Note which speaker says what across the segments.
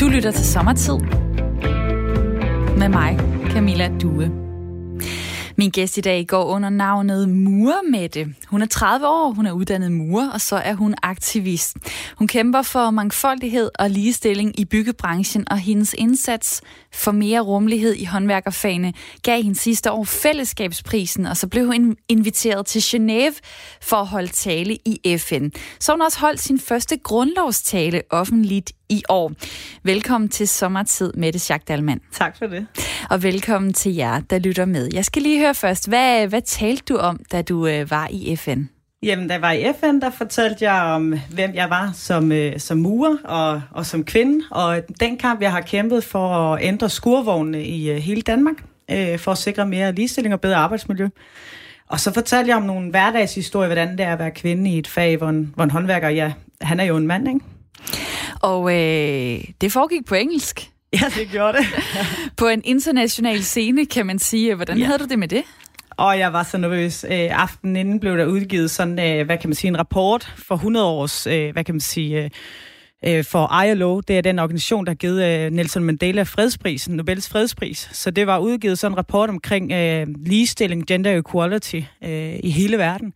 Speaker 1: Du lytter til Sommertid med mig, Camilla Due. Min gæst i dag går under navnet Murmette. Hun er 30 år, hun er uddannet mur, og så er hun aktivist. Hun kæmper for mangfoldighed og ligestilling i byggebranchen, og hendes indsats for mere rummelighed i håndværkerfagene gav hende sidste år fællesskabsprisen, og så blev hun inviteret til Genève for at holde tale i FN. Så hun også holdt sin første grundlovstale offentligt i år. Velkommen til Sommertid, Mette Schack Dalman.
Speaker 2: Tak for det.
Speaker 1: Og velkommen til jer, der lytter med. Jeg skal lige høre først, hvad, hvad talte du om, da du øh, var i FN?
Speaker 2: Jamen, da jeg var i FN, der fortalte jeg om, hvem jeg var som, øh, som murer og, og som kvinde, og den kamp, jeg har kæmpet for at ændre skurvognene i øh, hele Danmark, øh, for at sikre mere ligestilling og bedre arbejdsmiljø. Og så fortalte jeg om nogle hverdagshistorier, hvordan det er at være kvinde i et fag, hvor en, hvor en håndværker, ja, han er jo en mand, ikke?
Speaker 1: Og øh, det foregik på engelsk.
Speaker 2: Ja, det gjorde det.
Speaker 1: på en international scene, kan man sige. Hvordan ja. havde du det med det?
Speaker 2: Og jeg var så nervøs. Øh, aftenen inden blev der udgivet sådan, øh, hvad kan man sige, en rapport for 100 års, øh, hvad kan man sige, øh, for ILO. Det er den organisation, der har givet Nelson Mandela fredsprisen, Nobels fredspris. Så det var udgivet sådan en rapport omkring øh, ligestilling, gender equality øh, i hele verden.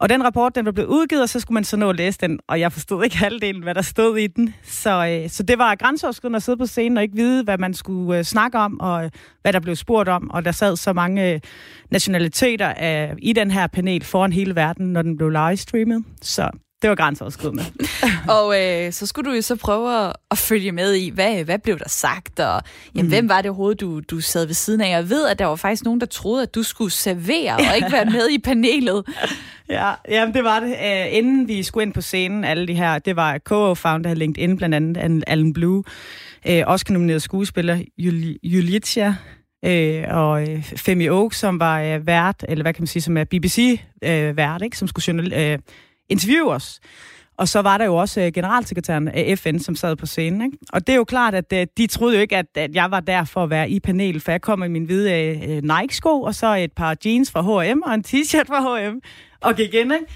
Speaker 2: Og den rapport, den blev udgivet, og så skulle man så nå at læse den, og jeg forstod ikke halvdelen, hvad der stod i den. Så, øh, så det var grænseoverskridende at sidde på scenen og ikke vide, hvad man skulle øh, snakke om, og øh, hvad der blev spurgt om. Og der sad så mange øh, nationaliteter øh, i den her panel foran hele verden, når den blev livestreamet. Så det var grænseoverskridende.
Speaker 1: og øh, så skulle du jo så prøve at, at følge med i, hvad, hvad blev der sagt, og jamen, mm. hvem var det overhovedet, du, du sad ved siden af? Jeg ved, at der var faktisk nogen, der troede, at du skulle servere og ikke være med i panelet.
Speaker 2: Ja, jamen det var det. Uh, inden vi skulle ind på scenen, alle de her, det var co-founder af LinkedIn, blandt andet Alan Blue, uh, også nomineret skuespiller Jul- Julitia, øh, og uh, Femi Oak, som var uh, vært, eller hvad kan man sige, som er BBC-vært, ikke, som skulle journal- interviewe os. Og så var der jo også øh, generalsekretæren af FN, som sad på scenen. Ikke? Og det er jo klart, at øh, de troede jo ikke, at, at jeg var der for at være i panel, for jeg kom med min hvide øh, Nike-sko, og så et par jeans fra H&M og en t-shirt fra H&M, og gik ind, ikke?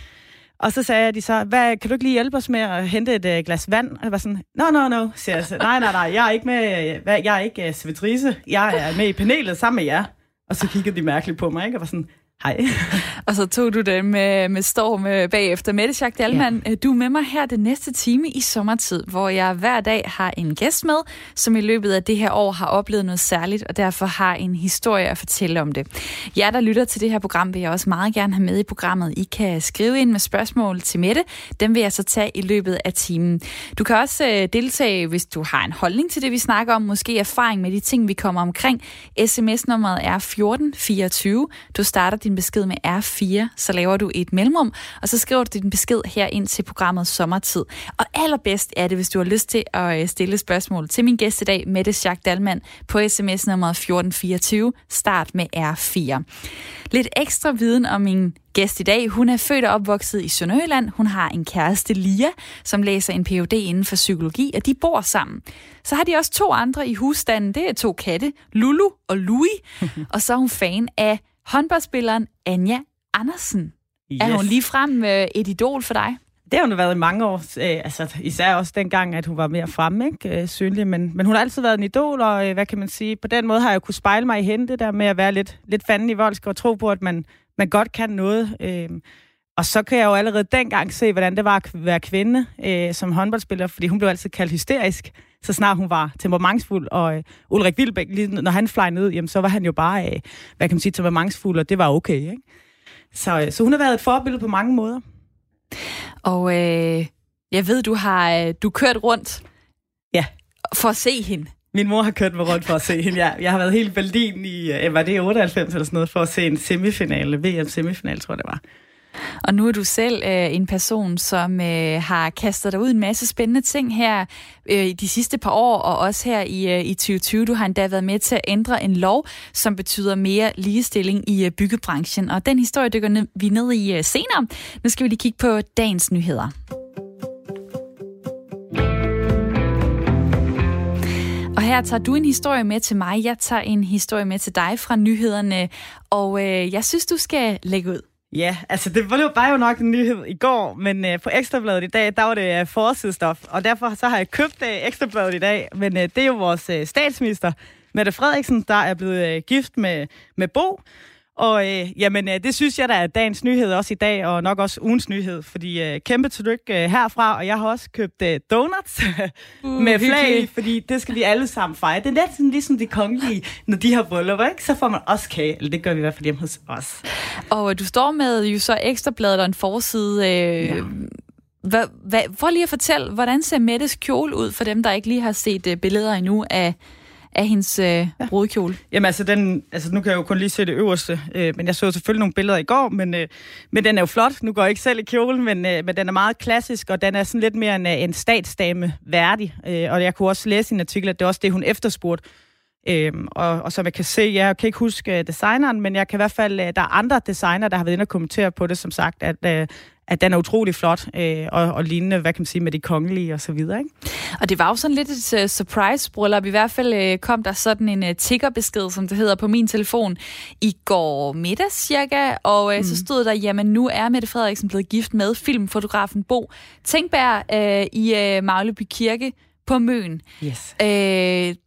Speaker 2: Og så sagde de så, hvad, kan du ikke lige hjælpe os med at hente et glas vand? Og jeg var sådan, no, no, no, siger jeg. Så, nej, nej, nej, jeg er ikke med, jeg er ikke uh, servitrice, jeg er med i panelet sammen med jer. Og så kiggede de mærkeligt på mig, ikke? Og var sådan, Hej.
Speaker 1: og så tog du det med, med storm øh, bagefter. Mette Schack Dalman, ja. Øh, du er med mig her den næste time i sommertid, hvor jeg hver dag har en gæst med, som i løbet af det her år har oplevet noget særligt, og derfor har en historie at fortælle om det. Jer, der lytter til det her program, vil jeg også meget gerne have med i programmet. I kan skrive ind med spørgsmål til Mette. Dem vil jeg så tage i løbet af timen. Du kan også øh, deltage, hvis du har en holdning til det, vi snakker om, måske erfaring med de ting, vi kommer omkring. SMS-nummeret er 1424. Du starter din besked med R4, så laver du et mellemrum, og så skriver du din besked her ind til programmet Sommertid. Og allerbedst er det, hvis du har lyst til at øh, stille spørgsmål til min gæst i dag, Mette Schack Dalman, på sms nummer 1424, start med R4. Lidt ekstra viden om min gæst i dag. Hun er født og opvokset i Sønderjylland. Hun har en kæreste, Lia, som læser en Ph.D. inden for psykologi, og de bor sammen. Så har de også to andre i husstanden. Det er to katte, Lulu og Louis. og så er hun fan af håndboldspilleren Anja Andersen. Yes. Er hun lige frem øh, et idol for dig?
Speaker 2: Det har hun været i mange år, øh, altså især også dengang, at hun var mere fremme, ikke, øh, synlig, men, men hun har altid været en idol, og øh, hvad kan man sige, på den måde har jeg kunne spejle mig i hende, det der med at være lidt, lidt fanden i voldsk og tro på, at man, man godt kan noget. Øh, og så kan jeg jo allerede dengang se, hvordan det var at være kvinde øh, som håndboldspiller, fordi hun blev altid kaldt hysterisk, så snart hun var temperamentsfuld. Og øh, Ulrik Vilbæk, lige når han fløj ned, jamen, så var han jo bare, øh, hvad kan man sige, temperamentsfuld, og det var okay. Ikke? Så, øh, så hun har været et forbillede på mange måder.
Speaker 1: Og øh, jeg ved, du har øh, du kørt rundt
Speaker 2: ja.
Speaker 1: for at se hende.
Speaker 2: Min mor har kørt mig rundt for at se hende. Jeg, jeg har været helt Berlin i, øh, var det 98 eller sådan noget, for at se en semifinale, VM-semifinale, tror jeg det var.
Speaker 1: Og nu er du selv øh, en person, som øh, har kastet dig ud en masse spændende ting her øh, i de sidste par år, og også her i, øh, i 2020. Du har endda været med til at ændre en lov, som betyder mere ligestilling i øh, byggebranchen. Og den historie dykker ned, vi ned i øh, senere. Nu skal vi lige kigge på dagens nyheder. Og her tager du en historie med til mig. Jeg tager en historie med til dig fra nyhederne. Og øh, jeg synes, du skal lægge ud
Speaker 2: Ja, altså det var jo nok en nyhed i går, men øh, på Ekstrabladet i dag, der var det øh, forsidestof, og derfor så har jeg købt øh, Ekstrabladet i dag, men øh, det er jo vores øh, statsminister, Mette Frederiksen, der er blevet øh, gift med, med Bo, og øh, jamen, øh, det synes jeg, der er dagens nyhed også i dag, og nok også ugens nyhed, fordi øh, kæmpe tillykke øh, herfra, og jeg har også købt øh, donuts uh, med flag, fordi det skal vi alle sammen fejre. Det er lidt sådan, ligesom de kongelige, når de har bryllup, ikke? så får man også kage, eller det gør vi i hvert fald hjemme hos os.
Speaker 1: Og du står med jo så ekstrabladet og en forside. Øh, ja. Hvad, hvad, for lige at fortælle, hvordan ser Mettes kjole ud for dem, der ikke lige har set uh, billeder endnu af af hendes øh, ja. brudekjole?
Speaker 2: Jamen altså, den, altså, nu kan jeg jo kun lige se det øverste, øh, men jeg så selvfølgelig nogle billeder i går, men, øh, men den er jo flot. Nu går jeg ikke selv i kjolen, men, øh, men den er meget klassisk, og den er sådan lidt mere en, øh, en statsdame værdig. Øh, og jeg kunne også læse i en artikel, at det er også det, hun efterspurgte. Øhm, og, og som jeg kan se, jeg kan ikke huske uh, designeren, men jeg kan i hvert fald, uh, der er andre designer, der har været inde og kommentere på det, som sagt, at, uh, at den er utrolig flot øh, og, og lignende, hvad kan man sige, med de kongelige og så videre. Ikke?
Speaker 1: Og det var jo sådan lidt et uh, surprise-bryllup. I hvert fald kom der sådan en uh, tickerbesked, som det hedder på min telefon, i går middag cirka, og uh, mm. så stod der, jamen nu er Mette Frederiksen blevet gift med filmfotografen Bo Tænkberg uh, i uh, Magleby Kirke på Møn.
Speaker 2: Yes.
Speaker 1: Øh,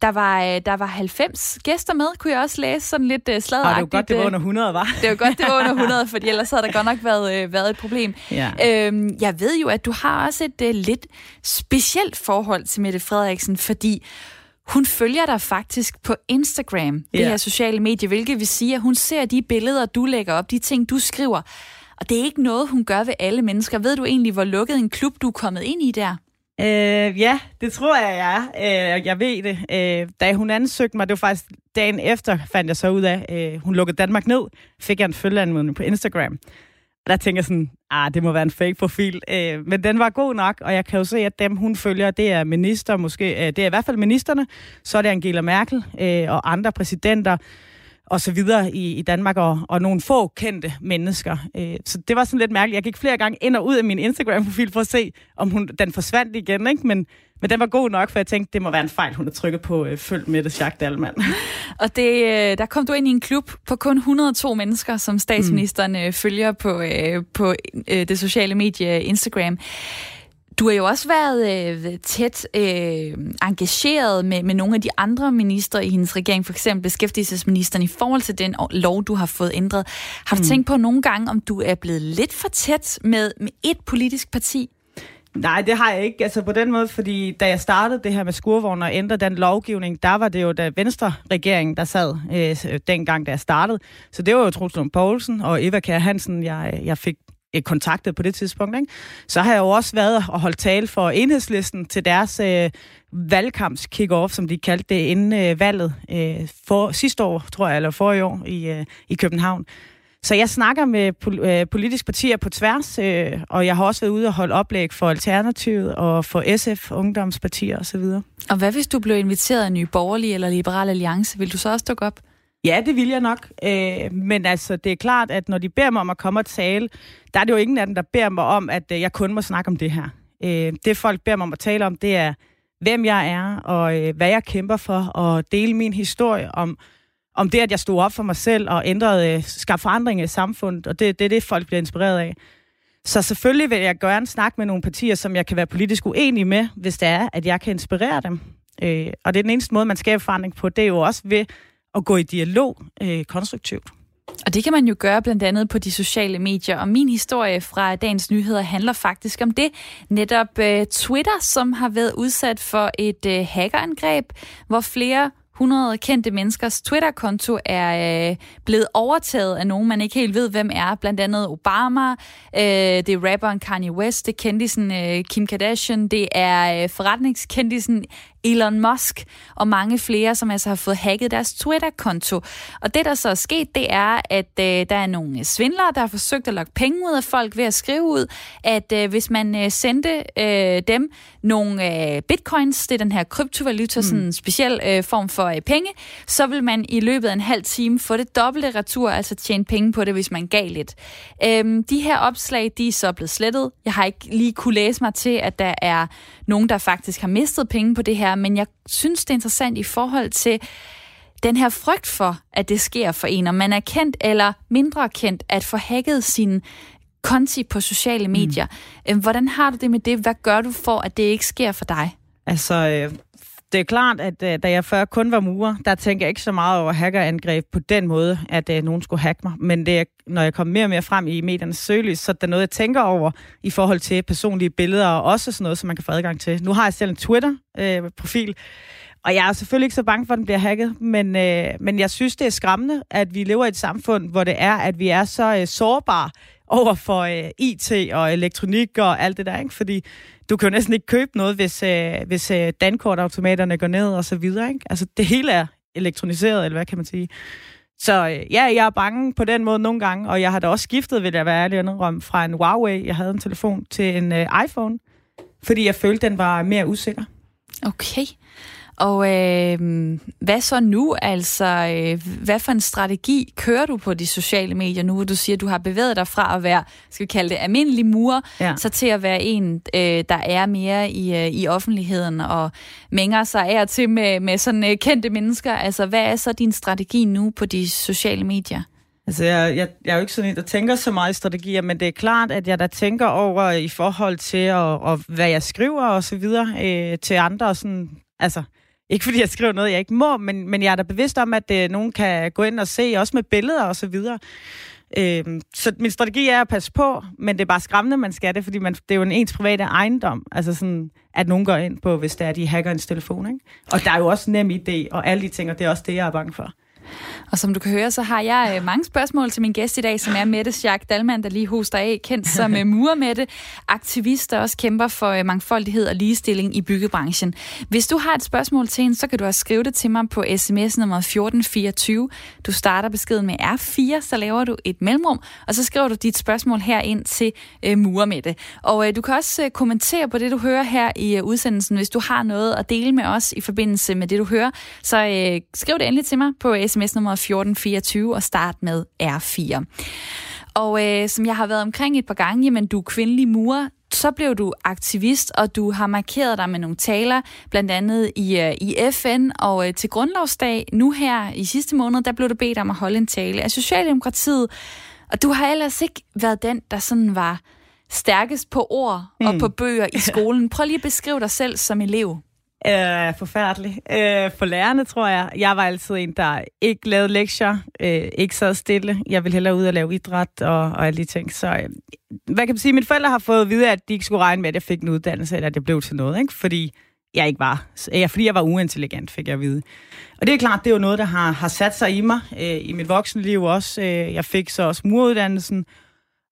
Speaker 1: der, var, der var 90 gæster med, kunne jeg også læse sådan lidt uh, sladderagtigt.
Speaker 2: Ah, det var godt, det var under 100, var.
Speaker 1: Det var godt, det var under 100, for ellers havde der godt nok været, uh, været et problem.
Speaker 2: Ja.
Speaker 1: Øh, jeg ved jo, at du har også et uh, lidt specielt forhold til Mette Frederiksen, fordi hun følger dig faktisk på Instagram, det yeah. her sociale medie, hvilket vil sige, at hun ser de billeder, du lægger op, de ting, du skriver. Og det er ikke noget, hun gør ved alle mennesker. Ved du egentlig, hvor lukket en klub, du er kommet ind i der?
Speaker 2: Øh, ja, det tror jeg, jeg er. Øh, jeg ved det. Øh, da hun ansøgte mig, det var faktisk dagen efter, fandt jeg så ud af, øh, hun lukkede Danmark ned, fik jeg en følgeanmodning på Instagram. Og der tænker jeg sådan, ah, det må være en fake profil. Øh, men den var god nok, og jeg kan jo se, at dem, hun følger, det er minister, måske, øh, det er i hvert fald ministerne, så er det Angela Merkel øh, og andre præsidenter, og så videre i, i Danmark, og, og nogle få kendte mennesker. Øh, så det var sådan lidt mærkeligt. Jeg gik flere gange ind og ud af min Instagram-profil for at se, om hun, den forsvandt igen, ikke? Men, men den var god nok, for jeg tænkte, det må være en fejl, hun har trykket på øh, følg med det, Jacques Dalman.
Speaker 1: Og det, øh, der kom du ind i en klub på kun 102 mennesker, som statsministeren mm. følger på, øh, på øh, det sociale medie Instagram. Du har jo også været øh, tæt øh, engageret med, med nogle af de andre ministre i hendes regering, for eksempel beskæftigelsesministeren, i forhold til den lov, du har fået ændret. Har du mm. tænkt på nogle gange, om du er blevet lidt for tæt med, med et politisk parti?
Speaker 2: Nej, det har jeg ikke. Altså på den måde, fordi da jeg startede det her med skurvogn og ændrede den lovgivning, der var det jo da Venstre-regeringen, der sad øh, dengang, da jeg startede. Så det var jo Lund Poulsen og Eva Kjær Hansen, jeg, jeg fik Øh, kontaktet på det tidspunkt. Ikke? Så har jeg jo også været og holdt tale for enhedslisten til deres øh, valgkamps kick-off, som de kaldte det, inden øh, valget øh, for, sidste år, tror jeg, eller for i år i, øh, i København. Så jeg snakker med pol- øh, politiske partier på tværs, øh, og jeg har også været ude og holde oplæg for Alternativet og for SF, ungdomspartier osv.
Speaker 1: Og hvad hvis du blev inviteret af Nye Borgerlige eller Liberal Alliance? Vil du så også dukke op?
Speaker 2: Ja, det vil jeg nok. Øh, men altså, det er klart, at når de beder mig om at komme og tale, der er det jo ingen af dem, der beder mig om, at øh, jeg kun må snakke om det her. Øh, det folk beder mig om at tale om, det er, hvem jeg er, og øh, hvad jeg kæmper for, og dele min historie om, om det, at jeg stod op for mig selv og ændrede, øh, skabte forandring i samfundet, og det, det er det, folk bliver inspireret af. Så selvfølgelig vil jeg gerne snakke med nogle partier, som jeg kan være politisk uenig med, hvis det er, at jeg kan inspirere dem. Øh, og det er den eneste måde, man skaber forandring på, det er jo også ved at gå i dialog øh, konstruktivt.
Speaker 1: Og det kan man jo gøre blandt andet på de sociale medier. Og min historie fra dagens nyheder handler faktisk om det. Netop øh, Twitter, som har været udsat for et øh, hackerangreb, hvor flere 100 kendte menneskers Twitter-konto er øh, blevet overtaget af nogen, man ikke helt ved, hvem er. Blandt andet Obama, øh, det er rapperen Kanye West, det er kendisen øh, Kim Kardashian, det er øh, forretningskendisen Elon Musk og mange flere, som altså har fået hacket deres Twitter-konto. Og det, der så er sket, det er, at øh, der er nogle svindlere, der har forsøgt at lokke penge ud af folk ved at skrive ud, at øh, hvis man øh, sendte øh, dem nogle øh, bitcoins, det er den her kryptovaluta, mm. sådan en speciel øh, form for øh, penge, så vil man i løbet af en halv time få det dobbelte retur, altså tjene penge på det, hvis man gav lidt. Øh, de her opslag, de er så blevet slettet. Jeg har ikke lige kunne læse mig til, at der er nogen, der faktisk har mistet penge på det her, men jeg synes, det er interessant i forhold til den her frygt for, at det sker for en, om man er kendt eller mindre kendt, at få hacket sin konti på sociale medier. Mm. Hvordan har du det med det? Hvad gør du for, at det ikke sker for dig?
Speaker 2: Altså, øh, det er klart, at øh, da jeg før kun var murer, der tænker jeg ikke så meget over hackerangreb på den måde, at øh, nogen skulle hacke mig. Men det er, når jeg kommer mere og mere frem i mediernes søgelys, så er der noget, jeg tænker over i forhold til personlige billeder, og også sådan noget, som man kan få adgang til. Nu har jeg selv en Twitter-profil, øh, og jeg er selvfølgelig ikke så bange for, at den bliver hacket, men, øh, men jeg synes, det er skræmmende, at vi lever i et samfund, hvor det er, at vi er så øh, sårbare over for øh, IT og elektronik og alt det der, ikke? Fordi du kan jo næsten ikke købe noget, hvis, øh, hvis øh, dankortautomaterne går ned og så videre, ikke? Altså, det hele er elektroniseret, eller hvad kan man sige? Så øh, ja, jeg er bange på den måde nogle gange, og jeg har da også skiftet, vil jeg være ærlig om, fra en Huawei, jeg havde en telefon, til en øh, iPhone, fordi jeg følte, den var mere usikker.
Speaker 1: Okay. Og øh, hvad så nu? Altså, øh, hvad for en strategi kører du på de sociale medier nu, hvor du siger, at du har bevæget dig fra at være, skal vi kalde det, almindelig mur, ja. så til at være en, øh, der er mere i, øh, i offentligheden og mænger sig af til med, med sådan øh, kendte mennesker. Altså, hvad er så din strategi nu på de sociale medier?
Speaker 2: Altså, jeg, jeg, jeg er jo ikke sådan en, der tænker så meget i strategier, men det er klart, at jeg da tænker over i forhold til, at, og hvad jeg skriver og så videre øh, til andre. Sådan, altså, ikke fordi jeg skriver noget, jeg ikke må, men, men jeg er da bevidst om, at øh, nogen kan gå ind og se, også med billeder og så videre. Øh, så min strategi er at passe på, men det er bare skræmmende, man skal det, fordi man, det er jo en ens private ejendom, altså sådan, at nogen går ind på, hvis det er, de hacker ens telefon. Ikke? Og der er jo også nem idé, og alle de ting, og det er også det, jeg er bange for.
Speaker 1: Og som du kan høre, så har jeg øh, mange spørgsmål til min gæst i dag, som er Mette Schack Dalman, der lige hoster af, kendt som øh, Murmette, aktivist, der også kæmper for øh, mangfoldighed og ligestilling i byggebranchen. Hvis du har et spørgsmål til hende, så kan du også skrive det til mig på sms nummer 1424. Du starter beskeden med R4, så laver du et mellemrum, og så skriver du dit spørgsmål her ind til øh, Murmette. Og øh, du kan også øh, kommentere på det, du hører her i øh, udsendelsen, hvis du har noget at dele med os i forbindelse med det, du hører. Så øh, skriv det endelig til mig på sms nummer 1424 og start med R4. Og øh, som jeg har været omkring et par gange, jamen du er kvindelig murer, så blev du aktivist, og du har markeret dig med nogle taler, blandt andet i, øh, i FN, og øh, til grundlovsdag nu her i sidste måned, der blev du bedt om at holde en tale af Socialdemokratiet, og du har ellers ikke været den, der sådan var stærkest på ord mm. og på bøger i skolen. Prøv lige at beskrive dig selv som elev.
Speaker 2: Øh, forfærdelig. Øh, for lærerne, tror jeg. Jeg var altid en, der ikke lavede lektier, øh, ikke sad stille. Jeg ville hellere ud og lave idræt og, og alle de ting. Så øh, hvad kan man sige? Mine forældre har fået at vide, at de ikke skulle regne med, at jeg fik en uddannelse, eller at det blev til noget, ikke? Fordi jeg ikke var. Ja, fordi jeg var uintelligent, fik jeg at vide. Og det er klart, det er jo noget, der har, har sat sig i mig øh, i mit voksenliv også. Øh, jeg fik så også muruddannelsen.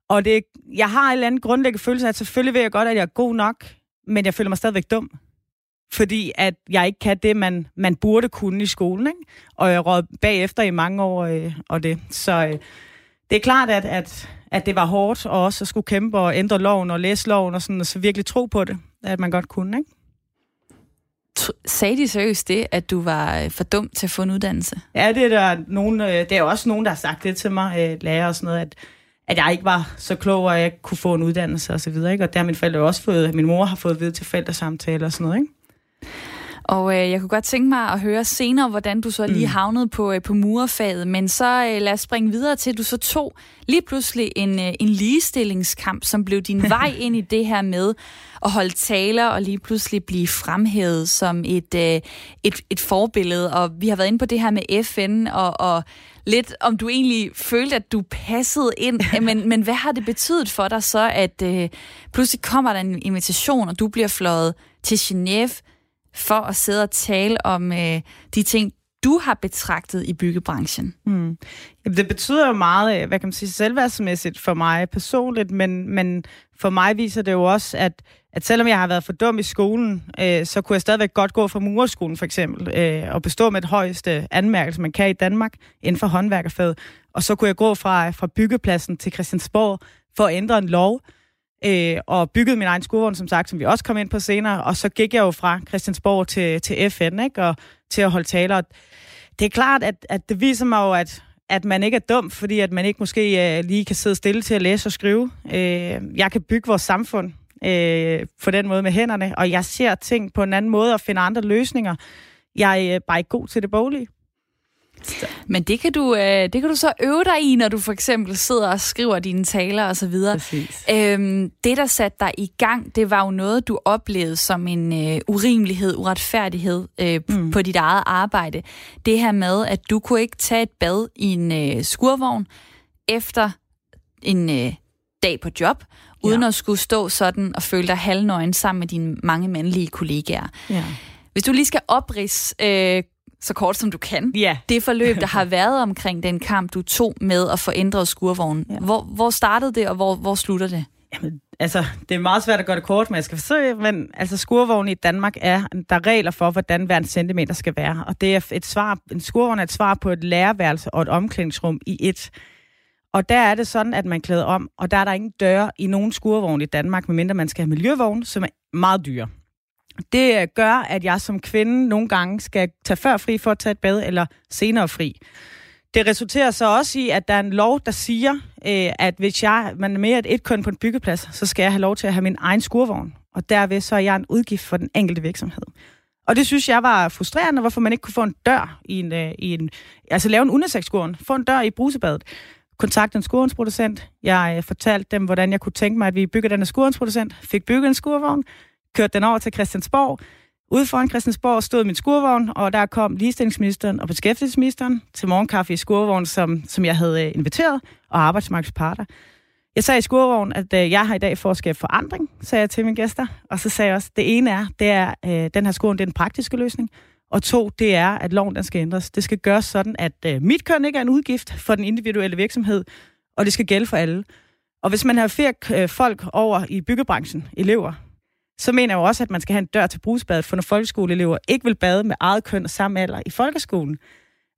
Speaker 2: Og det, jeg har en eller anden grundlæggende følelse af, at selvfølgelig ved jeg godt, at jeg er god nok, men jeg føler mig stadigvæk dum fordi at jeg ikke kan det, man, man burde kunne i skolen. Ikke? Og jeg råd bagefter i mange år øh, og det. Så øh, det er klart, at, at, at det var hårdt og også at skulle kæmpe og ændre loven og læse loven og, sådan, og så virkelig tro på det, at man godt kunne. Ikke?
Speaker 1: Sagde de seriøst det, at du var øh, for dum til at få en uddannelse?
Speaker 2: Ja, det er der nogen, øh, det er også nogen, der har sagt det til mig, øh, lærer og sådan noget, at, at jeg ikke var så klog, og jeg kunne få en uddannelse og så videre. Ikke? Og det har min forældre også fået, min mor har fået at vide til forældresamtaler og sådan noget. Ikke?
Speaker 1: Og øh, jeg kunne godt tænke mig at høre senere, hvordan du så lige mm. havnede på, øh, på murerfaget. Men så øh, lad os springe videre til, at du så tog lige pludselig en, øh, en ligestillingskamp, som blev din vej ind i det her med at holde taler og lige pludselig blive fremhævet som et, øh, et, et forbillede. Og vi har været inde på det her med FN og, og lidt, om du egentlig følte, at du passede ind. Men, men hvad har det betydet for dig så, at øh, pludselig kommer der en invitation, og du bliver fløjet til Genève for at sidde og tale om øh, de ting, du har betragtet i byggebranchen?
Speaker 2: Mm. Jamen, det betyder jo meget, øh, hvad kan man sige, selvværdsmæssigt for mig personligt, men, men for mig viser det jo også, at, at selvom jeg har været for dum i skolen, øh, så kunne jeg stadigvæk godt gå fra murerskolen for eksempel, øh, og bestå med det højeste anmærkelse, man kan i Danmark inden for håndværkerfaget. Og så kunne jeg gå fra, fra byggepladsen til Christiansborg for at ændre en lov, øh, og byggede min egen skurvogn, som sagt, som vi også kom ind på senere, og så gik jeg jo fra Christiansborg til, til FN, ikke? og til at holde taler. Det er klart, at, at det viser mig jo, at, at man ikke er dum, fordi at man ikke måske øh, lige kan sidde stille til at læse og skrive. Øh, jeg kan bygge vores samfund øh, på den måde med hænderne, og jeg ser ting på en anden måde og finder andre løsninger. Jeg er øh, bare ikke god til det boglige.
Speaker 1: Men det kan, du, øh, det kan du så øve dig i, når du for eksempel sidder og skriver dine taler og så videre. Øhm, det, der satte dig i gang, det var jo noget, du oplevede som en øh, urimelighed, uretfærdighed øh, mm. på dit eget arbejde. Det her med, at du kunne ikke tage et bad i en øh, skurvogn efter en øh, dag på job, uden ja. at skulle stå sådan og føle dig halvnøgen sammen med dine mange mandlige kollegaer. Ja. Hvis du lige skal oprise øh, så kort som du kan,
Speaker 2: ja.
Speaker 1: det forløb, der har været omkring den kamp, du tog med at få ændret skurvognen. Ja. Hvor, hvor startede det, og hvor, hvor slutter det?
Speaker 2: Jamen, altså, det er meget svært at gøre det kort, men jeg skal forsøge, men altså, skurvogn i Danmark er, der er regler for, hvordan hver en centimeter skal være, og det er et svar, en skurvogn er et svar på et læreværelse og et omklædningsrum i et. Og der er det sådan, at man klæder om, og der er der ingen døre i nogen skurvogn i Danmark, medmindre man skal have miljøvogn, som er meget dyre. Det øh, gør, at jeg som kvinde nogle gange skal tage før fri for at tage et bad, eller senere fri. Det resulterer så også i, at der er en lov, der siger, øh, at hvis jeg, man er mere et et køn på en byggeplads, så skal jeg have lov til at have min egen skurvogn. Og derved så er jeg en udgift for den enkelte virksomhed. Og det synes jeg var frustrerende, hvorfor man ikke kunne få en dør i en, øh, i en altså lave en unisex få en dør i brusebadet kontakte en skurvognsproducent. Jeg øh, fortalte dem, hvordan jeg kunne tænke mig, at vi bygger den skurvognsproducent. Fik bygget en skurvogn, kørte den over til Christiansborg. Ude foran Christiansborg stod min skurvogn, og der kom ligestillingsministeren og beskæftigelsesministeren til morgenkaffe i skurvognen, som, som jeg havde øh, inviteret, og arbejdsmarkedsparter. Jeg sagde i skurvognen, at øh, jeg har i dag for at skabe forandring, sagde jeg til mine gæster. Og så sagde jeg også, det ene er, det er, øh, den her skurvogn, det er den praktiske løsning. Og to, det er, at loven den skal ændres. Det skal gøres sådan, at øh, mit køn ikke er en udgift for den individuelle virksomhed, og det skal gælde for alle. Og hvis man har flere øh, folk over i byggebranchen, elever, så mener jeg jo også, at man skal have en dør til brugsbadet, for når folkeskoleelever ikke vil bade med eget køn og samme alder i folkeskolen,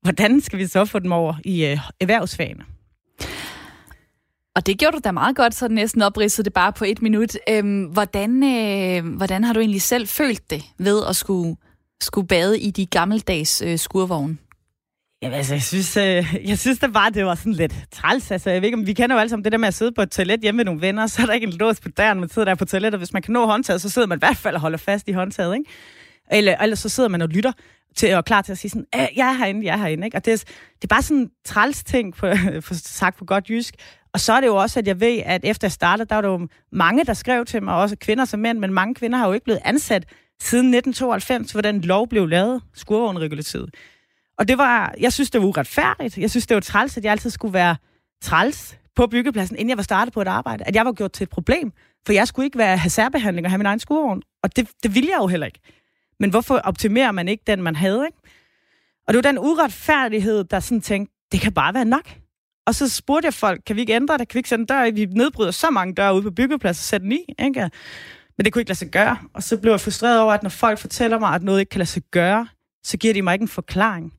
Speaker 2: hvordan skal vi så få dem over i øh, erhvervsfagene?
Speaker 1: Og det gjorde du da meget godt, så næsten opridsede det bare på et minut. Øhm, hvordan, øh, hvordan har du egentlig selv følt det ved at skulle skulle bade i de gammeldags øh, skurvogne?
Speaker 2: Jamen, altså, jeg synes, øh, jeg synes da bare, det var sådan lidt træls. Altså, jeg ved ikke, om vi kender jo alle sammen det der med at sidde på et toilet hjemme med nogle venner, så er der ikke en lås på døren, man sidder der på toilettet. og Hvis man kan nå håndtaget, så sidder man i hvert fald og holder fast i håndtaget, ikke? Eller, eller så sidder man og lytter til, og klar til at sige sådan, jeg er herinde, jeg er herinde, ikke? Og det er, det er bare sådan en træls ting, på, for, sagt på godt jysk. Og så er det jo også, at jeg ved, at efter jeg startede, der var der jo mange, der skrev til mig, også kvinder som mænd, men mange kvinder har jo ikke blevet ansat siden 1992, hvor den lov blev lavet, skurvognregulativet. Og det var, jeg synes, det var uretfærdigt. Jeg synes, det var træls, at jeg altid skulle være træls på byggepladsen, inden jeg var startet på et arbejde. At jeg var gjort til et problem. For jeg skulle ikke være have særbehandling og have min egen skurvogn. Og det, det ville jeg jo heller ikke. Men hvorfor optimerer man ikke den, man havde, ikke? Og det var den uretfærdighed, der sådan tænkte, det kan bare være nok. Og så spurgte jeg folk, kan vi ikke ændre det? Kan vi ikke sætte en dør i? Vi nedbryder så mange døre ude på byggepladsen og sætte den i, ikke? Men det kunne ikke lade sig gøre. Og så blev jeg frustreret over, at når folk fortæller mig, at noget ikke kan lade sig gøre, så giver de mig ikke en forklaring.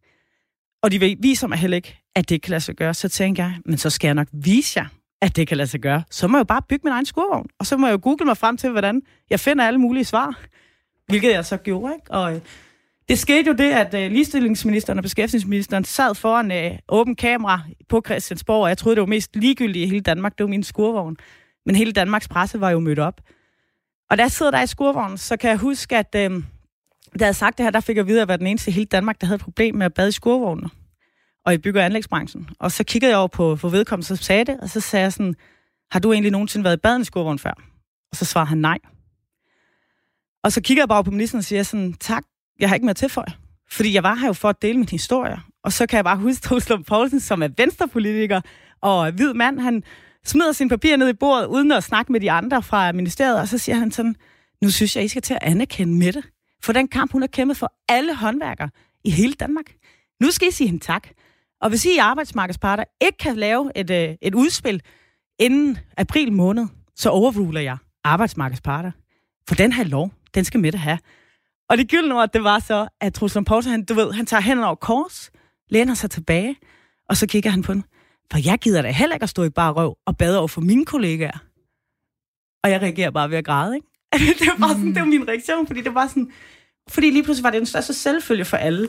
Speaker 2: Og de viser mig heller ikke, at det kan lade sig gøre. Så tænker jeg, men så skal jeg nok vise jer, at det kan lade sig gøre. Så må jeg jo bare bygge min egen skurvogn. Og så må jeg jo google mig frem til, hvordan jeg finder alle mulige svar. Hvilket jeg så gjorde. Ikke? Og øh, det skete jo det, at øh, ligestillingsministeren og beskæftigelsesministeren sad foran øh, åben kamera på Christiansborg, og jeg troede, det var mest ligegyldigt i hele Danmark. Det var min skurvogn. Men hele Danmarks presse var jo mødt op. Og da jeg sidder der i skurvognen, så kan jeg huske, at øh, da jeg sagt det her, der fik jeg videre, at jeg var den eneste i hele Danmark, der havde et problem med at bade i skurvogne og i bygge- og anlægsbranchen. Og så kiggede jeg over på, på vedkommende, så sagde det, og så sagde jeg sådan, har du egentlig nogensinde været i baden i skurvogn før? Og så svarede han nej. Og så kigger jeg bare på ministeren og siger sådan, tak, jeg har ikke mere tilføje. Fordi jeg var her jo for at dele min historie. Og så kan jeg bare huske Troslund Poulsen, som er venstrepolitiker og hvid mand, han smider sin papir ned i bordet, uden at snakke med de andre fra ministeriet, og så siger han sådan, nu synes jeg, I skal til at anerkende Mette, for den kamp, hun har kæmpet for alle håndværkere i hele Danmark. Nu skal I sige hende tak. Og hvis I arbejdsmarkedsparter ikke kan lave et, øh, et udspil inden april måned, så overruler jeg arbejdsmarkedsparter. For den her lov, den skal Mette have. Og det gyldne ord, det var så, at Truslund Poulsen, han, du ved, han tager hænderne over kors, læner sig tilbage, og så kigger han på den. For jeg gider da heller ikke at stå i bare røv og bade over for mine kollegaer. Og jeg reagerer bare ved at græde, ikke? det var bare sådan, det var min reaktion, fordi det var sådan, fordi lige pludselig var det en største selvfølge for alle.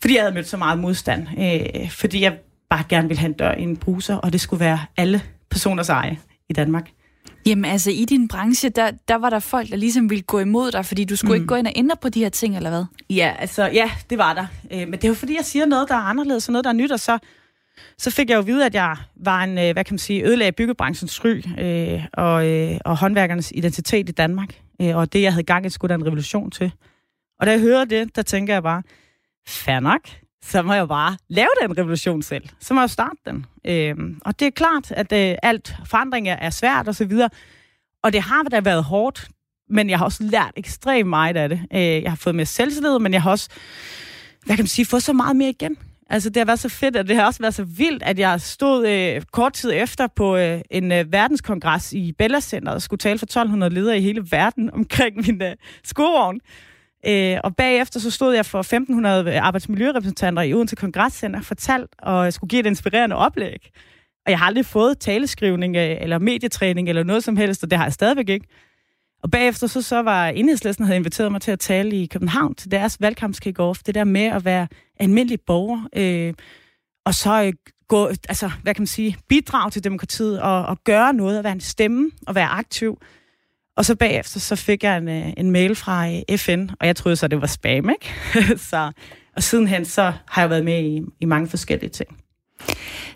Speaker 2: Fordi jeg havde mødt så meget modstand. Øh, fordi jeg bare gerne ville have en dør i en bruser, og det skulle være alle personers eje i Danmark.
Speaker 1: Jamen altså, i din branche, der, der var der folk, der ligesom ville gå imod dig, fordi du skulle mm. ikke gå ind og ændre på de her ting, eller hvad?
Speaker 2: Ja, altså, ja, det var der. Øh, men det er jo fordi, jeg siger noget, der er anderledes, og noget, der er nyt, og så, så fik jeg jo at vide, at jeg var en, øh, hvad kan man sige, ødelagde byggebranchens ry øh, og, øh, og håndværkernes identitet i Danmark. Øh, og det, jeg havde gang i, skulle der en revolution til. Og da jeg hører det, der tænker jeg bare, fair nok, så må jeg bare lave den revolution selv. Så må jeg starte den. Øh, og det er klart, at øh, alt forandring er svært og så videre. Og det har da været hårdt, men jeg har også lært ekstremt meget af det. Øh, jeg har fået mere selvtillid, men jeg har også, hvad kan man sige, fået så meget mere igen. Altså, det har været så fedt, og det har også været så vildt, at jeg stod øh, kort tid efter på øh, en øh, verdenskongres i Bella Center og skulle tale for 1200 ledere i hele verden omkring min øh, skurvogn. Øh, og bagefter så stod jeg for 1500 øh, arbejdsmiljørepræsentanter i Odense Kongresscenter, fortalt og skulle give et inspirerende oplæg. Og jeg har aldrig fået taleskrivning øh, eller medietræning eller noget som helst, og det har jeg stadigvæk ikke. Og bagefter så, så var enhedslisten havde inviteret mig til at tale i København til deres valgkampskick-off. Det der med at være almindelig borger, øh, og så øh, gå, altså, hvad kan man sige, bidrage til demokratiet og, og gøre noget, og være en stemme og være aktiv. Og så bagefter, så fik jeg en, øh, en mail fra øh, FN, og jeg troede så, det var spam, ikke? så, og sidenhen, så har jeg været med i, i mange forskellige ting.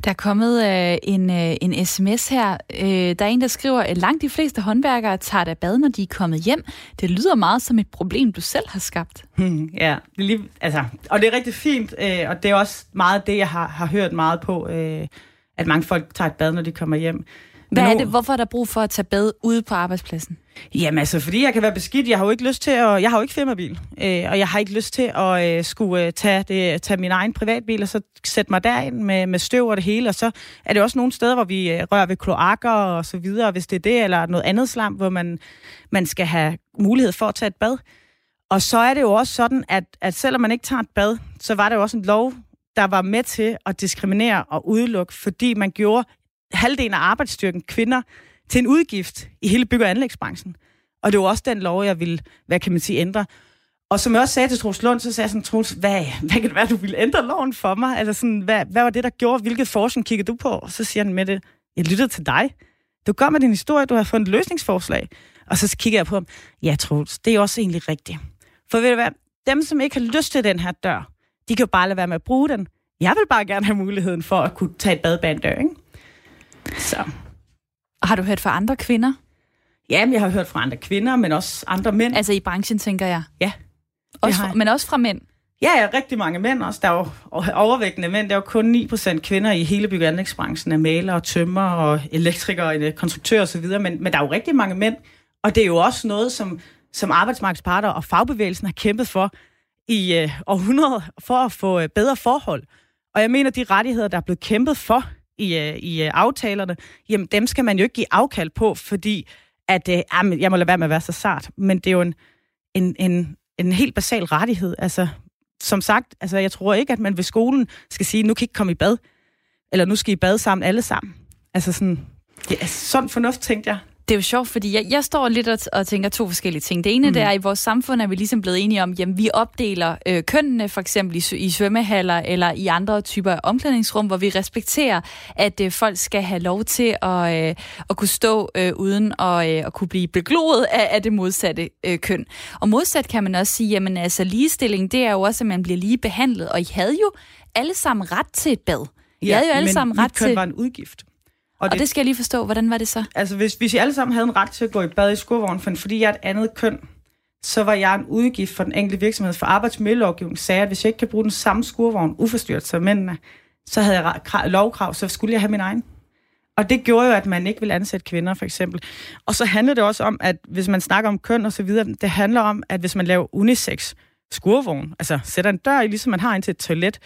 Speaker 1: Der er kommet øh, en, øh, en sms her. Øh, der er en, der skriver, at langt de fleste håndværkere tager da bad, når de er kommet hjem. Det lyder meget som et problem, du selv har skabt.
Speaker 2: Hmm, ja, det er lige, altså, og det er rigtig fint, øh, og det er også meget det, jeg har, har hørt meget på, øh, at mange folk tager et bad, når de kommer hjem.
Speaker 1: Hvad er det? Hvorfor er der brug for at tage bad ude på arbejdspladsen?
Speaker 2: Jamen altså, fordi jeg kan være beskidt. Jeg har jo ikke lyst til at... Jeg har jo ikke firmabil. Øh, og jeg har ikke lyst til at øh, skulle øh, tage, det, tage min egen privatbil og så sætte mig derind med, med støv og det hele. Og så er det også nogle steder, hvor vi øh, rører ved kloakker og så videre, hvis det er det, eller noget andet slam, hvor man, man skal have mulighed for at tage et bad. Og så er det jo også sådan, at, at selvom man ikke tager et bad, så var det jo også en lov, der var med til at diskriminere og udelukke, fordi man gjorde halvdelen af arbejdsstyrken kvinder til en udgift i hele bygge- og anlægsbranchen. Og det var også den lov, jeg ville, hvad kan man sige, ændre. Og som jeg også sagde til Troels Lund, så sagde jeg sådan, Troels, hvad, hvad kan det være, du ville ændre loven for mig? Altså sådan, hvad, hvad var det, der gjorde? Hvilket forskning kiggede du på? Og så siger han med det, jeg lyttede til dig. Du gør med din historie, du har fundet et løsningsforslag. Og så kigger jeg på ham, ja Troels, det er også egentlig rigtigt. For ved du hvad, dem, som ikke har lyst til den her dør, de kan jo bare lade være med at bruge den. Jeg vil bare gerne have muligheden for at kunne tage et bad bag en dør, ikke?
Speaker 1: Så. Og har du hørt fra andre kvinder?
Speaker 2: Ja, jeg har hørt fra andre kvinder, men også andre mænd.
Speaker 1: Altså i branchen, tænker jeg?
Speaker 2: Ja.
Speaker 1: Også fra, men også fra mænd?
Speaker 2: Ja, ja, rigtig mange mænd også. Der er jo overvægtende mænd. Der er jo kun 9% kvinder i hele bygge- og anlægsbranchen af malere, tømmer og elektrikere, konstruktører osv., men, men der er jo rigtig mange mænd. Og det er jo også noget, som, som arbejdsmarkedsparter og fagbevægelsen har kæmpet for i øh, århundreder, for at få øh, bedre forhold. Og jeg mener, de rettigheder, der er blevet kæmpet for i, øh, i øh, aftalerne, jamen dem skal man jo ikke give afkald på, fordi at, øh, jamen, jeg må lade være med at være så sart, men det er jo en, en, en, en helt basal rettighed. Altså, som sagt, altså, jeg tror ikke, at man ved skolen skal sige, nu kan I ikke komme i bad, eller nu skal I bade sammen alle sammen. Altså sådan, ja, sådan fornuft, tænkte jeg.
Speaker 1: Det er jo sjovt, fordi jeg, jeg står lidt og, og tænker to forskellige ting. Det ene mm. det er, at i vores samfund er vi ligesom blevet enige om, at vi opdeler øh, kønnene, for eksempel i, i svømmehaller eller i andre typer af omklædningsrum, hvor vi respekterer, at øh, folk skal have lov til at, øh, at kunne stå øh, uden at, øh, at kunne blive begloet af, af det modsatte øh, køn. Og modsat kan man også sige, jamen altså ligestilling, det er jo også, at man bliver lige behandlet. Og I havde jo alle sammen ret til et bad. I
Speaker 2: ja,
Speaker 1: havde jo
Speaker 2: alle
Speaker 1: sammen ret
Speaker 2: til...
Speaker 1: til...
Speaker 2: var en udgift.
Speaker 1: Og, og det, det skal jeg lige forstå. Hvordan var det så?
Speaker 2: Altså, hvis, hvis I alle sammen havde en ret til at gå i bad i skurvognen, for, fordi jeg er et andet køn, så var jeg en udgift for den enkelte virksomhed. For arbejdsmiljølovgivningen sagde, at hvis jeg ikke kan bruge den samme skurvogn uforstyrret som mændene, så havde jeg lovkrav, så skulle jeg have min egen. Og det gjorde jo, at man ikke vil ansætte kvinder, for eksempel. Og så handler det også om, at hvis man snakker om køn og så videre, det handler om, at hvis man laver unisex skurvogn, altså sætter en dør i, ligesom man har ind til et toilet,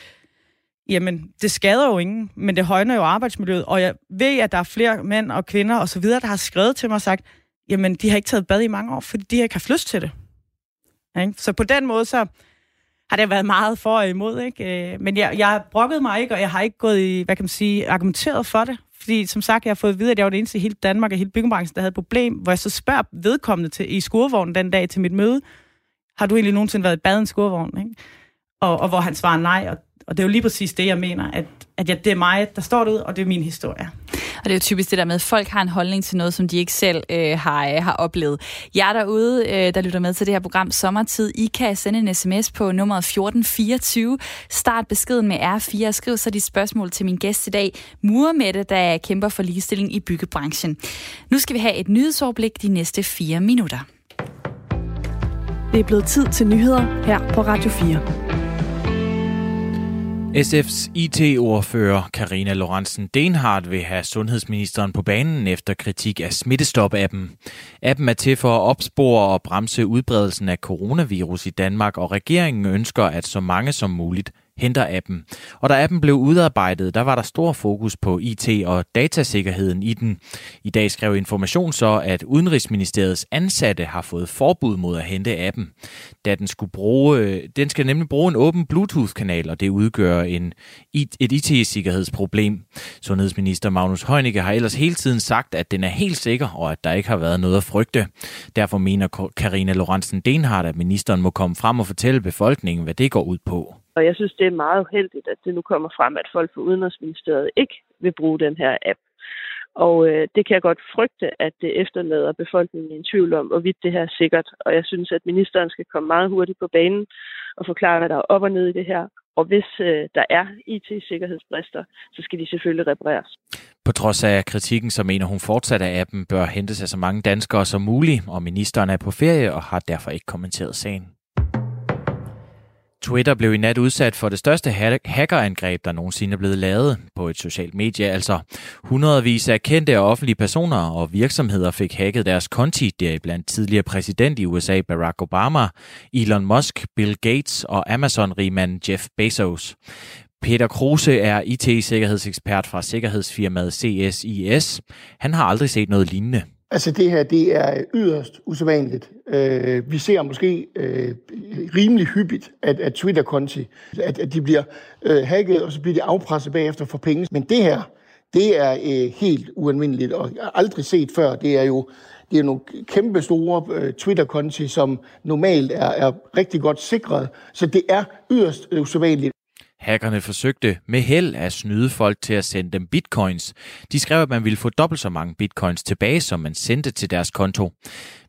Speaker 2: jamen, det skader jo ingen, men det højner jo arbejdsmiljøet. Og jeg ved, at der er flere mænd og kvinder og så videre, der har skrevet til mig og sagt, jamen, de har ikke taget bad i mange år, fordi de har ikke haft lyst til det. Ja, så på den måde, så har det været meget for og imod. Ikke? Øh, men jeg, jeg har brokket mig ikke, og jeg har ikke gået i, hvad kan man sige, argumenteret for det. Fordi som sagt, jeg har fået at vide, at jeg var det eneste i hele Danmark og hele byggebranchen, der havde et problem, hvor jeg så spørger vedkommende til, i skurvognen den dag til mit møde, har du egentlig nogensinde været i bad i en skurvogn? Ikke? Og, og hvor han svarer nej, og og det er jo lige præcis det, jeg mener, at, at ja, det er mig, der står derude, og det er min historie.
Speaker 1: Og det er jo typisk det der med, at folk har en holdning til noget, som de ikke selv øh, har, øh, har oplevet. Jeg derude, øh, der lytter med til det her program Sommertid, I kan sende en sms på nummeret 1424. Start beskeden med R4 og skriv så de spørgsmål til min gæst i dag, Murmette, der kæmper for ligestilling i byggebranchen. Nu skal vi have et nyhedsoverblik de næste fire minutter.
Speaker 3: Det er blevet tid til nyheder her på Radio 4.
Speaker 4: SF's IT-ordfører Karina Lorentzen Denhardt vil have sundhedsministeren på banen efter kritik af Smittestop-appen. Appen er til for at opspore og bremse udbredelsen af coronavirus i Danmark, og regeringen ønsker, at så mange som muligt henter appen. Og da appen blev udarbejdet, der var der stor fokus på IT og datasikkerheden i den. I dag skrev Information så, at Udenrigsministeriets ansatte har fået forbud mod at hente appen, da den, skulle bruge, den skal nemlig bruge en åben Bluetooth-kanal, og det udgør en, et IT-sikkerhedsproblem. Sundhedsminister Magnus Heunicke har ellers hele tiden sagt, at den er helt sikker, og at der ikke har været noget at frygte. Derfor mener Karina Lorentzen Denhardt, at ministeren må komme frem og fortælle befolkningen, hvad det går ud på.
Speaker 5: Og jeg synes, det er meget uheldigt, at det nu kommer frem, at folk fra Udenrigsministeriet ikke vil bruge den her app. Og øh, det kan jeg godt frygte, at det efterlader befolkningen i en tvivl om, hvorvidt det her er sikkert. Og jeg synes, at ministeren skal komme meget hurtigt på banen og forklare, hvad der er op og ned i det her. Og hvis øh, der er IT-sikkerhedsbrister, så skal de selvfølgelig repareres.
Speaker 4: På trods af kritikken, så mener hun fortsat, at appen bør hente sig så mange danskere som muligt, og ministeren er på ferie og har derfor ikke kommenteret sagen. Twitter blev i nat udsat for det største hackerangreb, der nogensinde er blevet lavet på et socialt medie. Altså hundredvis af kendte og offentlige personer og virksomheder fik hacket deres konti, deriblandt tidligere præsident i USA Barack Obama, Elon Musk, Bill Gates og Amazon-rigmand Jeff Bezos. Peter Kruse er IT-sikkerhedsekspert fra sikkerhedsfirmaet CSIS. Han har aldrig set noget lignende.
Speaker 6: Altså det her, det er yderst usædvanligt. Øh, vi ser måske øh, rimelig hyppigt, at, at Twitter-konti, at, at de bliver øh, hacket, og så bliver de afpresset bagefter for penge. Men det her, det er øh, helt ualmindeligt, og aldrig set før. Det er jo det er nogle kæmpe store øh, Twitter-konti, som normalt er, er rigtig godt sikret. Så det er yderst usædvanligt.
Speaker 4: Hackerne forsøgte med held at snyde folk til at sende dem bitcoins. De skrev, at man ville få dobbelt så mange bitcoins tilbage, som man sendte til deres konto.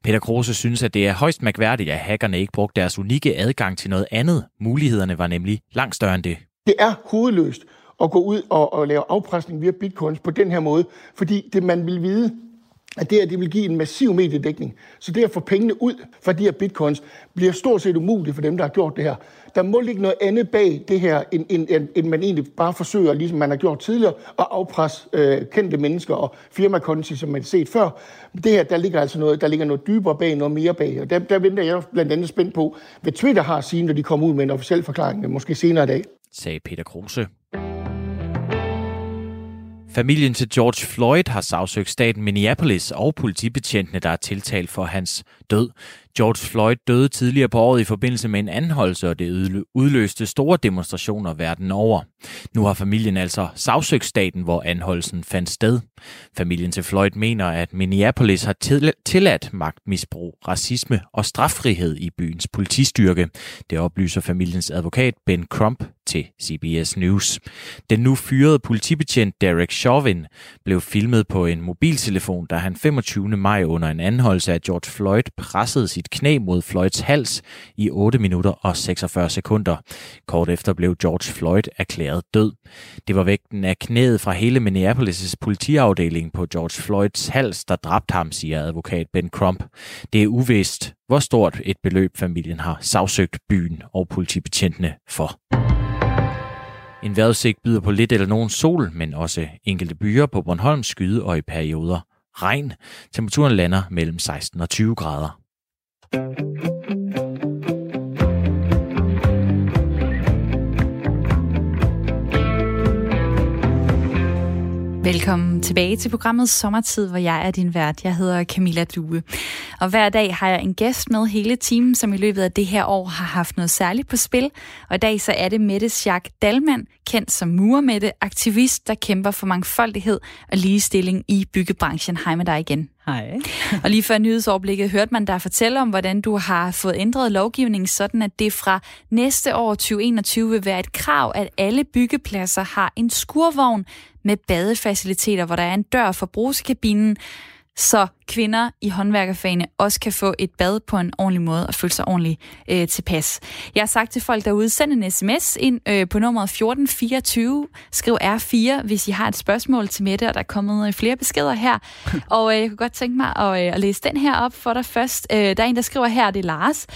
Speaker 4: Peter Kruse synes, at det er højst mærkværdigt, at hackerne ikke brugte deres unikke adgang til noget andet. Mulighederne var nemlig langt større end det.
Speaker 6: Det er hovedløst at gå ud og, og lave afpresning via bitcoins på den her måde, fordi det man vil vide, at det her det vil give en massiv mediedækning. Så det at få pengene ud fra de her bitcoins bliver stort set umuligt for dem, der har gjort det her. Der må ligge noget andet bag det her, end, end, end man egentlig bare forsøger, ligesom man har gjort tidligere, at afpresse øh, kendte mennesker og firmakonti, som man har set før. Det her, der ligger altså noget, der ligger noget dybere bag, noget mere bag. Og der, der venter jeg blandt andet spændt på, hvad Twitter har at sige, når de kommer ud med en officiel forklaring, måske senere i dag.
Speaker 4: Sagde Peter Kruse. Familien til George Floyd har sagsøgt staten Minneapolis og politibetjentene, der er tiltalt for hans død. George Floyd døde tidligere på året i forbindelse med en anholdelse, og det udløste store demonstrationer verden over. Nu har familien altså sagsøgt staten, hvor anholdelsen fandt sted. Familien til Floyd mener, at Minneapolis har tilladt magtmisbrug, racisme og straffrihed i byens politistyrke. Det oplyser familiens advokat Ben Crump til CBS News. Den nu fyrede politibetjent Derek Chauvin blev filmet på en mobiltelefon, da han 25. maj under en anholdelse af George Floyd pressede sit knæ mod Floyds hals i 8 minutter og 46 sekunder. Kort efter blev George Floyd erklæret død. Det var vægten af knæet fra hele Minneapolis' politiafdeling på George Floyds hals, der dræbte ham, siger advokat Ben Crump. Det er uvist, hvor stort et beløb familien har sagsøgt byen og politibetjentene for. En vejrudsigt byder på lidt eller nogen sol, men også enkelte byer på Bornholm skyde og i perioder regn. Temperaturen lander mellem 16 og 20 grader.
Speaker 1: Velkommen tilbage til programmet Sommertid, hvor jeg er din vært. Jeg hedder Camilla Due. Og hver dag har jeg en gæst med hele timen, som i løbet af det her år har haft noget særligt på spil. Og i dag så er det Mette Schack Dalman, kendt som Murmette, aktivist, der kæmper for mangfoldighed og ligestilling i byggebranchen. Hej med dig igen.
Speaker 2: Hej.
Speaker 1: Og lige før nyhedsoverblikket hørte man der fortælle om, hvordan du har fået ændret lovgivningen, sådan at det fra næste år 2021 vil være et krav, at alle byggepladser har en skurvogn med badefaciliteter, hvor der er en dør for brugskabinen, så kvinder i håndværkerfagene også kan få et bad på en ordentlig måde og føle sig ordentligt øh, tilpas. Jeg har sagt til folk derude, send en sms ind øh, på nummeret 1424, skriv R4, hvis I har et spørgsmål til Mette, og der er kommet øh, flere beskeder her. og øh, jeg kunne godt tænke mig at, øh, at læse den her op for dig først. Øh, der er en, der skriver her, det er Lars.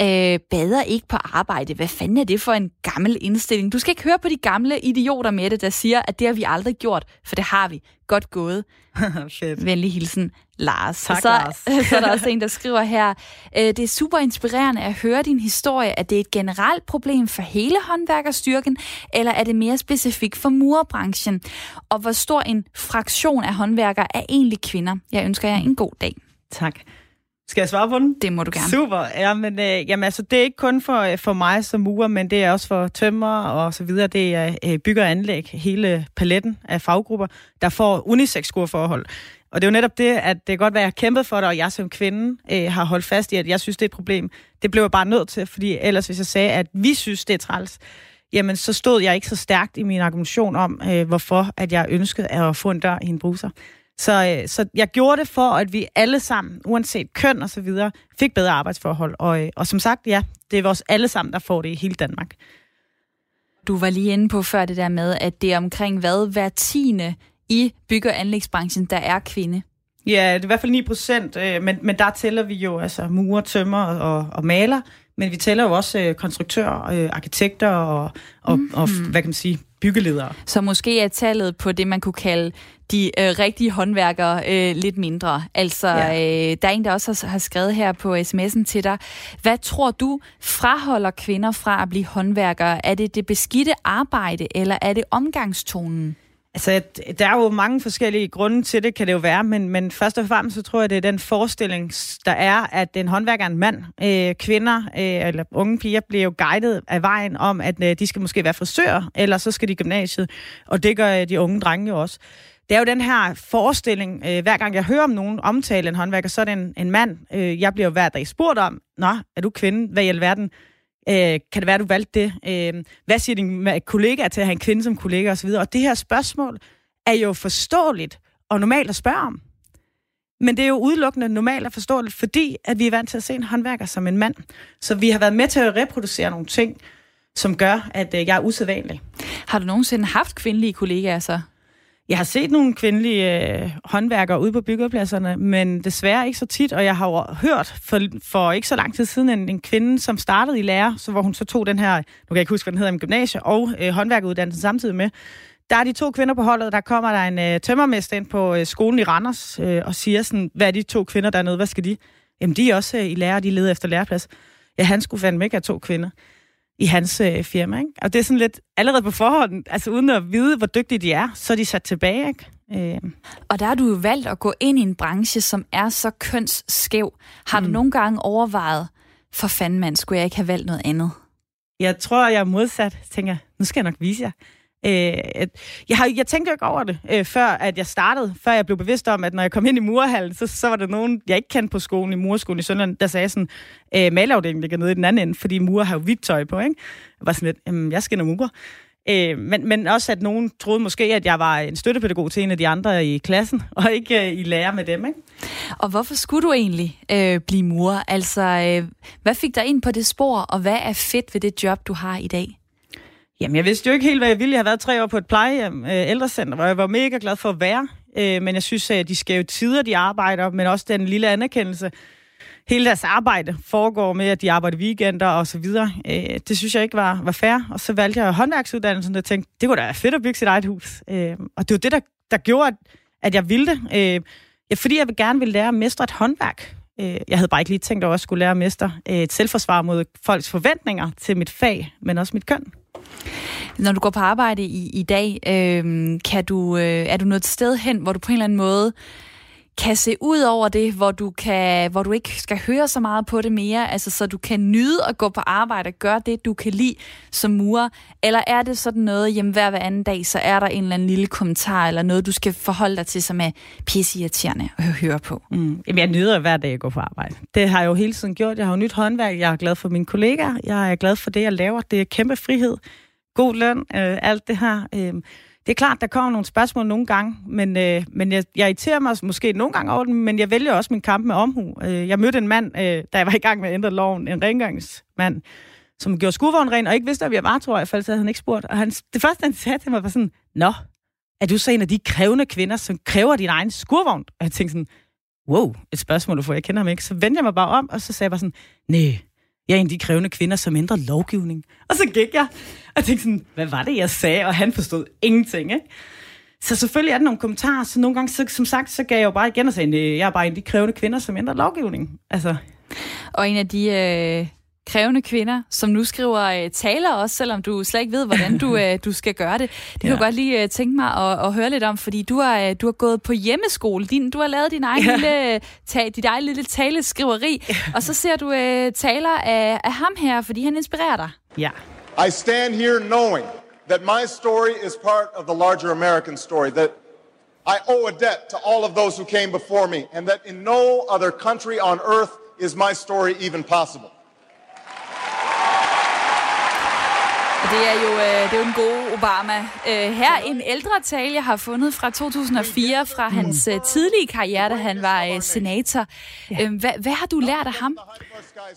Speaker 1: Øh, bader ikke på arbejde. Hvad fanden er det for en gammel indstilling? Du skal ikke høre på de gamle idioter med det, der siger, at det har vi aldrig gjort, for det har vi. Godt gået. Venlig hilsen, Lars.
Speaker 2: Tak,
Speaker 1: Og så,
Speaker 2: Lars.
Speaker 1: så er der også en, der skriver her, øh, det er super inspirerende at høre din historie. Er det et generelt problem for hele håndværkerstyrken, eller er det mere specifikt for murerbranchen? Og hvor stor en fraktion af håndværkere er egentlig kvinder? Jeg ønsker jer en god dag.
Speaker 2: Tak. Skal jeg svare på den?
Speaker 1: Det må du gerne.
Speaker 2: Super. Ja, men, øh, jamen, altså, det er ikke kun for, øh, for mig som murer, men det er også for tømmer og så videre. Det er øh, bygger og anlæg, hele paletten af faggrupper, der får unisex forhold. Og det er jo netop det, at det kan godt være, at jeg har kæmpet for det, og jeg som kvinde øh, har holdt fast i, at jeg synes, det er et problem. Det blev jeg bare nødt til, fordi ellers hvis jeg sagde, at vi synes, det er træls, jamen så stod jeg ikke så stærkt i min argumentation om, øh, hvorfor at jeg ønskede at få en dør i en bruser. Så, øh, så jeg gjorde det for, at vi alle sammen, uanset køn og så videre, fik bedre arbejdsforhold. Og, øh, og som sagt, ja, det er vores alle sammen, der får det i hele Danmark.
Speaker 1: Du var lige inde på før det der med, at det er omkring hvad hver tiende i bygge- og anlægsbranchen, der er kvinde.
Speaker 2: Ja, det er i hvert fald 9 procent, øh, men, men der tæller vi jo altså murer, tømmer og, og maler, men vi tæller jo også øh, konstruktører, øh, arkitekter og, og, mm. og, hvad kan man sige, byggeledere.
Speaker 1: Så måske er tallet på det, man kunne kalde de øh, rigtige håndværkere øh, lidt mindre. Altså,
Speaker 2: Ja.
Speaker 1: øh, der er en, der også har, har skrevet her på sms'en til dig. Hvad tror du fraholder kvinder fra at blive håndværkere? Er det det beskidte arbejde, eller er det omgangstonen?
Speaker 2: Altså, der er jo mange forskellige grunde til det, kan det jo være, men, men først og fremmest så tror jeg, det er den forestilling, der er, at en håndværker er en mand. Øh, kvinder øh, eller unge piger bliver jo guidet af vejen om, at øh, de skal måske være frisører, eller så skal de i gymnasiet, og det gør øh, de unge drenge jo også. Det er jo den her forestilling, øh, hver gang jeg hører om nogen omtale en håndværker, så er det en, en mand. Øh, jeg bliver jo hver dag spurgt om, Nå, er du kvinde? Hvad i alverden? Øh, kan det være, du valgte det? Øh, hvad siger din ma- kollega til at have en kvinde som kollega osv.? Og det her spørgsmål er jo forståeligt og normalt at spørge om. Men det er jo udelukkende normalt og forståeligt, fordi at vi er vant til at se en håndværker som en mand. Så vi har været med til at reproducere nogle ting, som gør, at øh, jeg er usædvanlig.
Speaker 1: Har du nogensinde haft kvindelige kollegaer så?
Speaker 2: Jeg har set nogle kvindelige øh, håndværkere ude på byggepladserne, men desværre ikke så tit, og jeg har jo hørt for, for ikke så lang tid siden en, en kvinde, som startede i lærer, så hvor hun så tog den her, nu kan jeg ikke huske, hvad den hedder, en gymnasie, og øh, håndværkeruddannelsen samtidig med. Der er de to kvinder på holdet, der kommer der en øh, tømmermester ind på øh, skolen i Randers øh, og siger sådan, hvad er de to kvinder dernede, hvad skal de? Jamen, de er også øh, i lærer, de leder efter læreplads. Ja, han skulle fandme ikke have to kvinder i hans øh, firma. Ikke? Og det er sådan lidt allerede på forhånd, altså uden at vide, hvor dygtige de er, så er de sat tilbage. Ikke? Øh,
Speaker 1: Og der har du jo valgt at gå ind i en branche, som er så kønsskæv. Har du nogle gange overvejet, for fanden mand, skulle jeg ikke have valgt noget andet?
Speaker 2: jeg tror, jeg er modsat. Tænker, nu skal jeg nok vise jer. Øh, jeg, har, jeg tænkte jo ikke over det, øh, før at jeg startede, før jeg blev bevidst om, at når jeg kom ind i murhallen, så, så var der nogen, jeg ikke kendte på skolen, i murskolen i Sønderland, der sagde sådan, øh, malafdelingen ligger nede i den anden ende, fordi murer har jo hvidt tøj på, ikke? Jeg var sådan lidt, jamen, jeg skinner murer. Øh, men, men også, at nogen troede måske, at jeg var en støttepædagog til en af de andre i klassen, og ikke øh, i lærer med dem, ikke?
Speaker 1: Og hvorfor skulle du egentlig øh, blive murer? Altså, øh, hvad fik dig ind på det spor, og hvad er fedt ved det job, du har i dag?
Speaker 2: Jamen, jeg vidste jo ikke helt, hvad jeg ville. Jeg har været tre år på et plejehjem, øh, ældrecenter, hvor jeg var mega glad for at være. Øh, men jeg synes, at de skæve tider, de arbejder, men også den lille anerkendelse. Hele deres arbejde foregår med, at de arbejder weekender og så videre. Øh, det synes jeg ikke var, var fair. Og så valgte jeg håndværksuddannelsen, og tænkte, det kunne da være fedt at bygge sit eget hus. Øh, og det var det, der, der gjorde, at, at jeg ville det. Øh, ja, fordi jeg gerne ville lære at mestre et håndværk. Øh, jeg havde bare ikke lige tænkt over, at jeg skulle lære at mestre øh, et selvforsvar mod folks forventninger til mit fag, men også mit køn.
Speaker 1: Når du går på arbejde i, i dag, øh, kan du, øh, er du nået et sted hen, hvor du på en eller anden måde kan se ud over det, hvor du, kan, hvor du ikke skal høre så meget på det mere, altså så du kan nyde at gå på arbejde og gøre det, du kan lide som murer? Eller er det sådan noget, jamen hver, hver anden dag, så er der en eller anden lille kommentar, eller noget, du skal forholde dig til, som er pisseirriterende at høre på?
Speaker 2: Mm. Jamen, jeg nyder hver dag at gå på arbejde. Det har jeg jo hele tiden gjort. Jeg har jo nyt håndværk. Jeg er glad for mine kollegaer. Jeg er glad for det, jeg laver. Det er kæmpe frihed. God løn. Øh, alt det her. Øh, det er klart, der kommer nogle spørgsmål nogle gange, men, øh, men jeg, jeg irriterer mig måske nogle gange over dem, men jeg vælger også min kamp med omhu. Øh, jeg mødte en mand, øh, da jeg var i gang med at ændre loven, en rengøringsmand, som gjorde skurvogn ren, og ikke vidste, at vi var, tror jeg, for havde han ikke spurgt. Og han, det første, han sagde til mig, var sådan, Nå, er du så en af de krævende kvinder, som kræver din egen skurvogn? Og jeg tænkte sådan, wow, et spørgsmål, du får, jeg kender ham ikke. Så vendte jeg mig bare om, og så sagde jeg bare sådan, nej, jeg er en af de krævende kvinder, som ændrer lovgivning. Og så gik jeg, og tænkte sådan, hvad var det, jeg sagde? Og han forstod ingenting, ikke? Så selvfølgelig er der nogle kommentarer, så nogle gange, så, som sagt, så gav jeg jo bare igen og sagde, jeg er bare en af de krævende kvinder, som ændrer lovgivning. Altså.
Speaker 1: Og en af de øh, krævende kvinder, som nu skriver øh, taler også, selvom du slet ikke ved, hvordan du, øh, du skal gøre det. Det ja. kan jeg godt lige øh, tænke mig at, at høre lidt om, fordi du har, øh, du har gået på hjemmeskole. Din, du har lavet din egen ja. lille, ta, dit eget lille taleskriveri, ja. og så ser du øh, taler af, af ham her, fordi han inspirerer dig.
Speaker 2: Ja.
Speaker 7: I stand here knowing that my story is part of the larger American story, that I owe a debt to all of those who came before me, and that in no other country on earth is my story even possible.
Speaker 1: Det er jo, øh, det er jo en god Obama. Øh, her en ældre tale, jeg har fundet fra 2004, fra hans øh, tidlige karriere, da han var øh, senator. Øh, hvad, hvad har du lært af ham?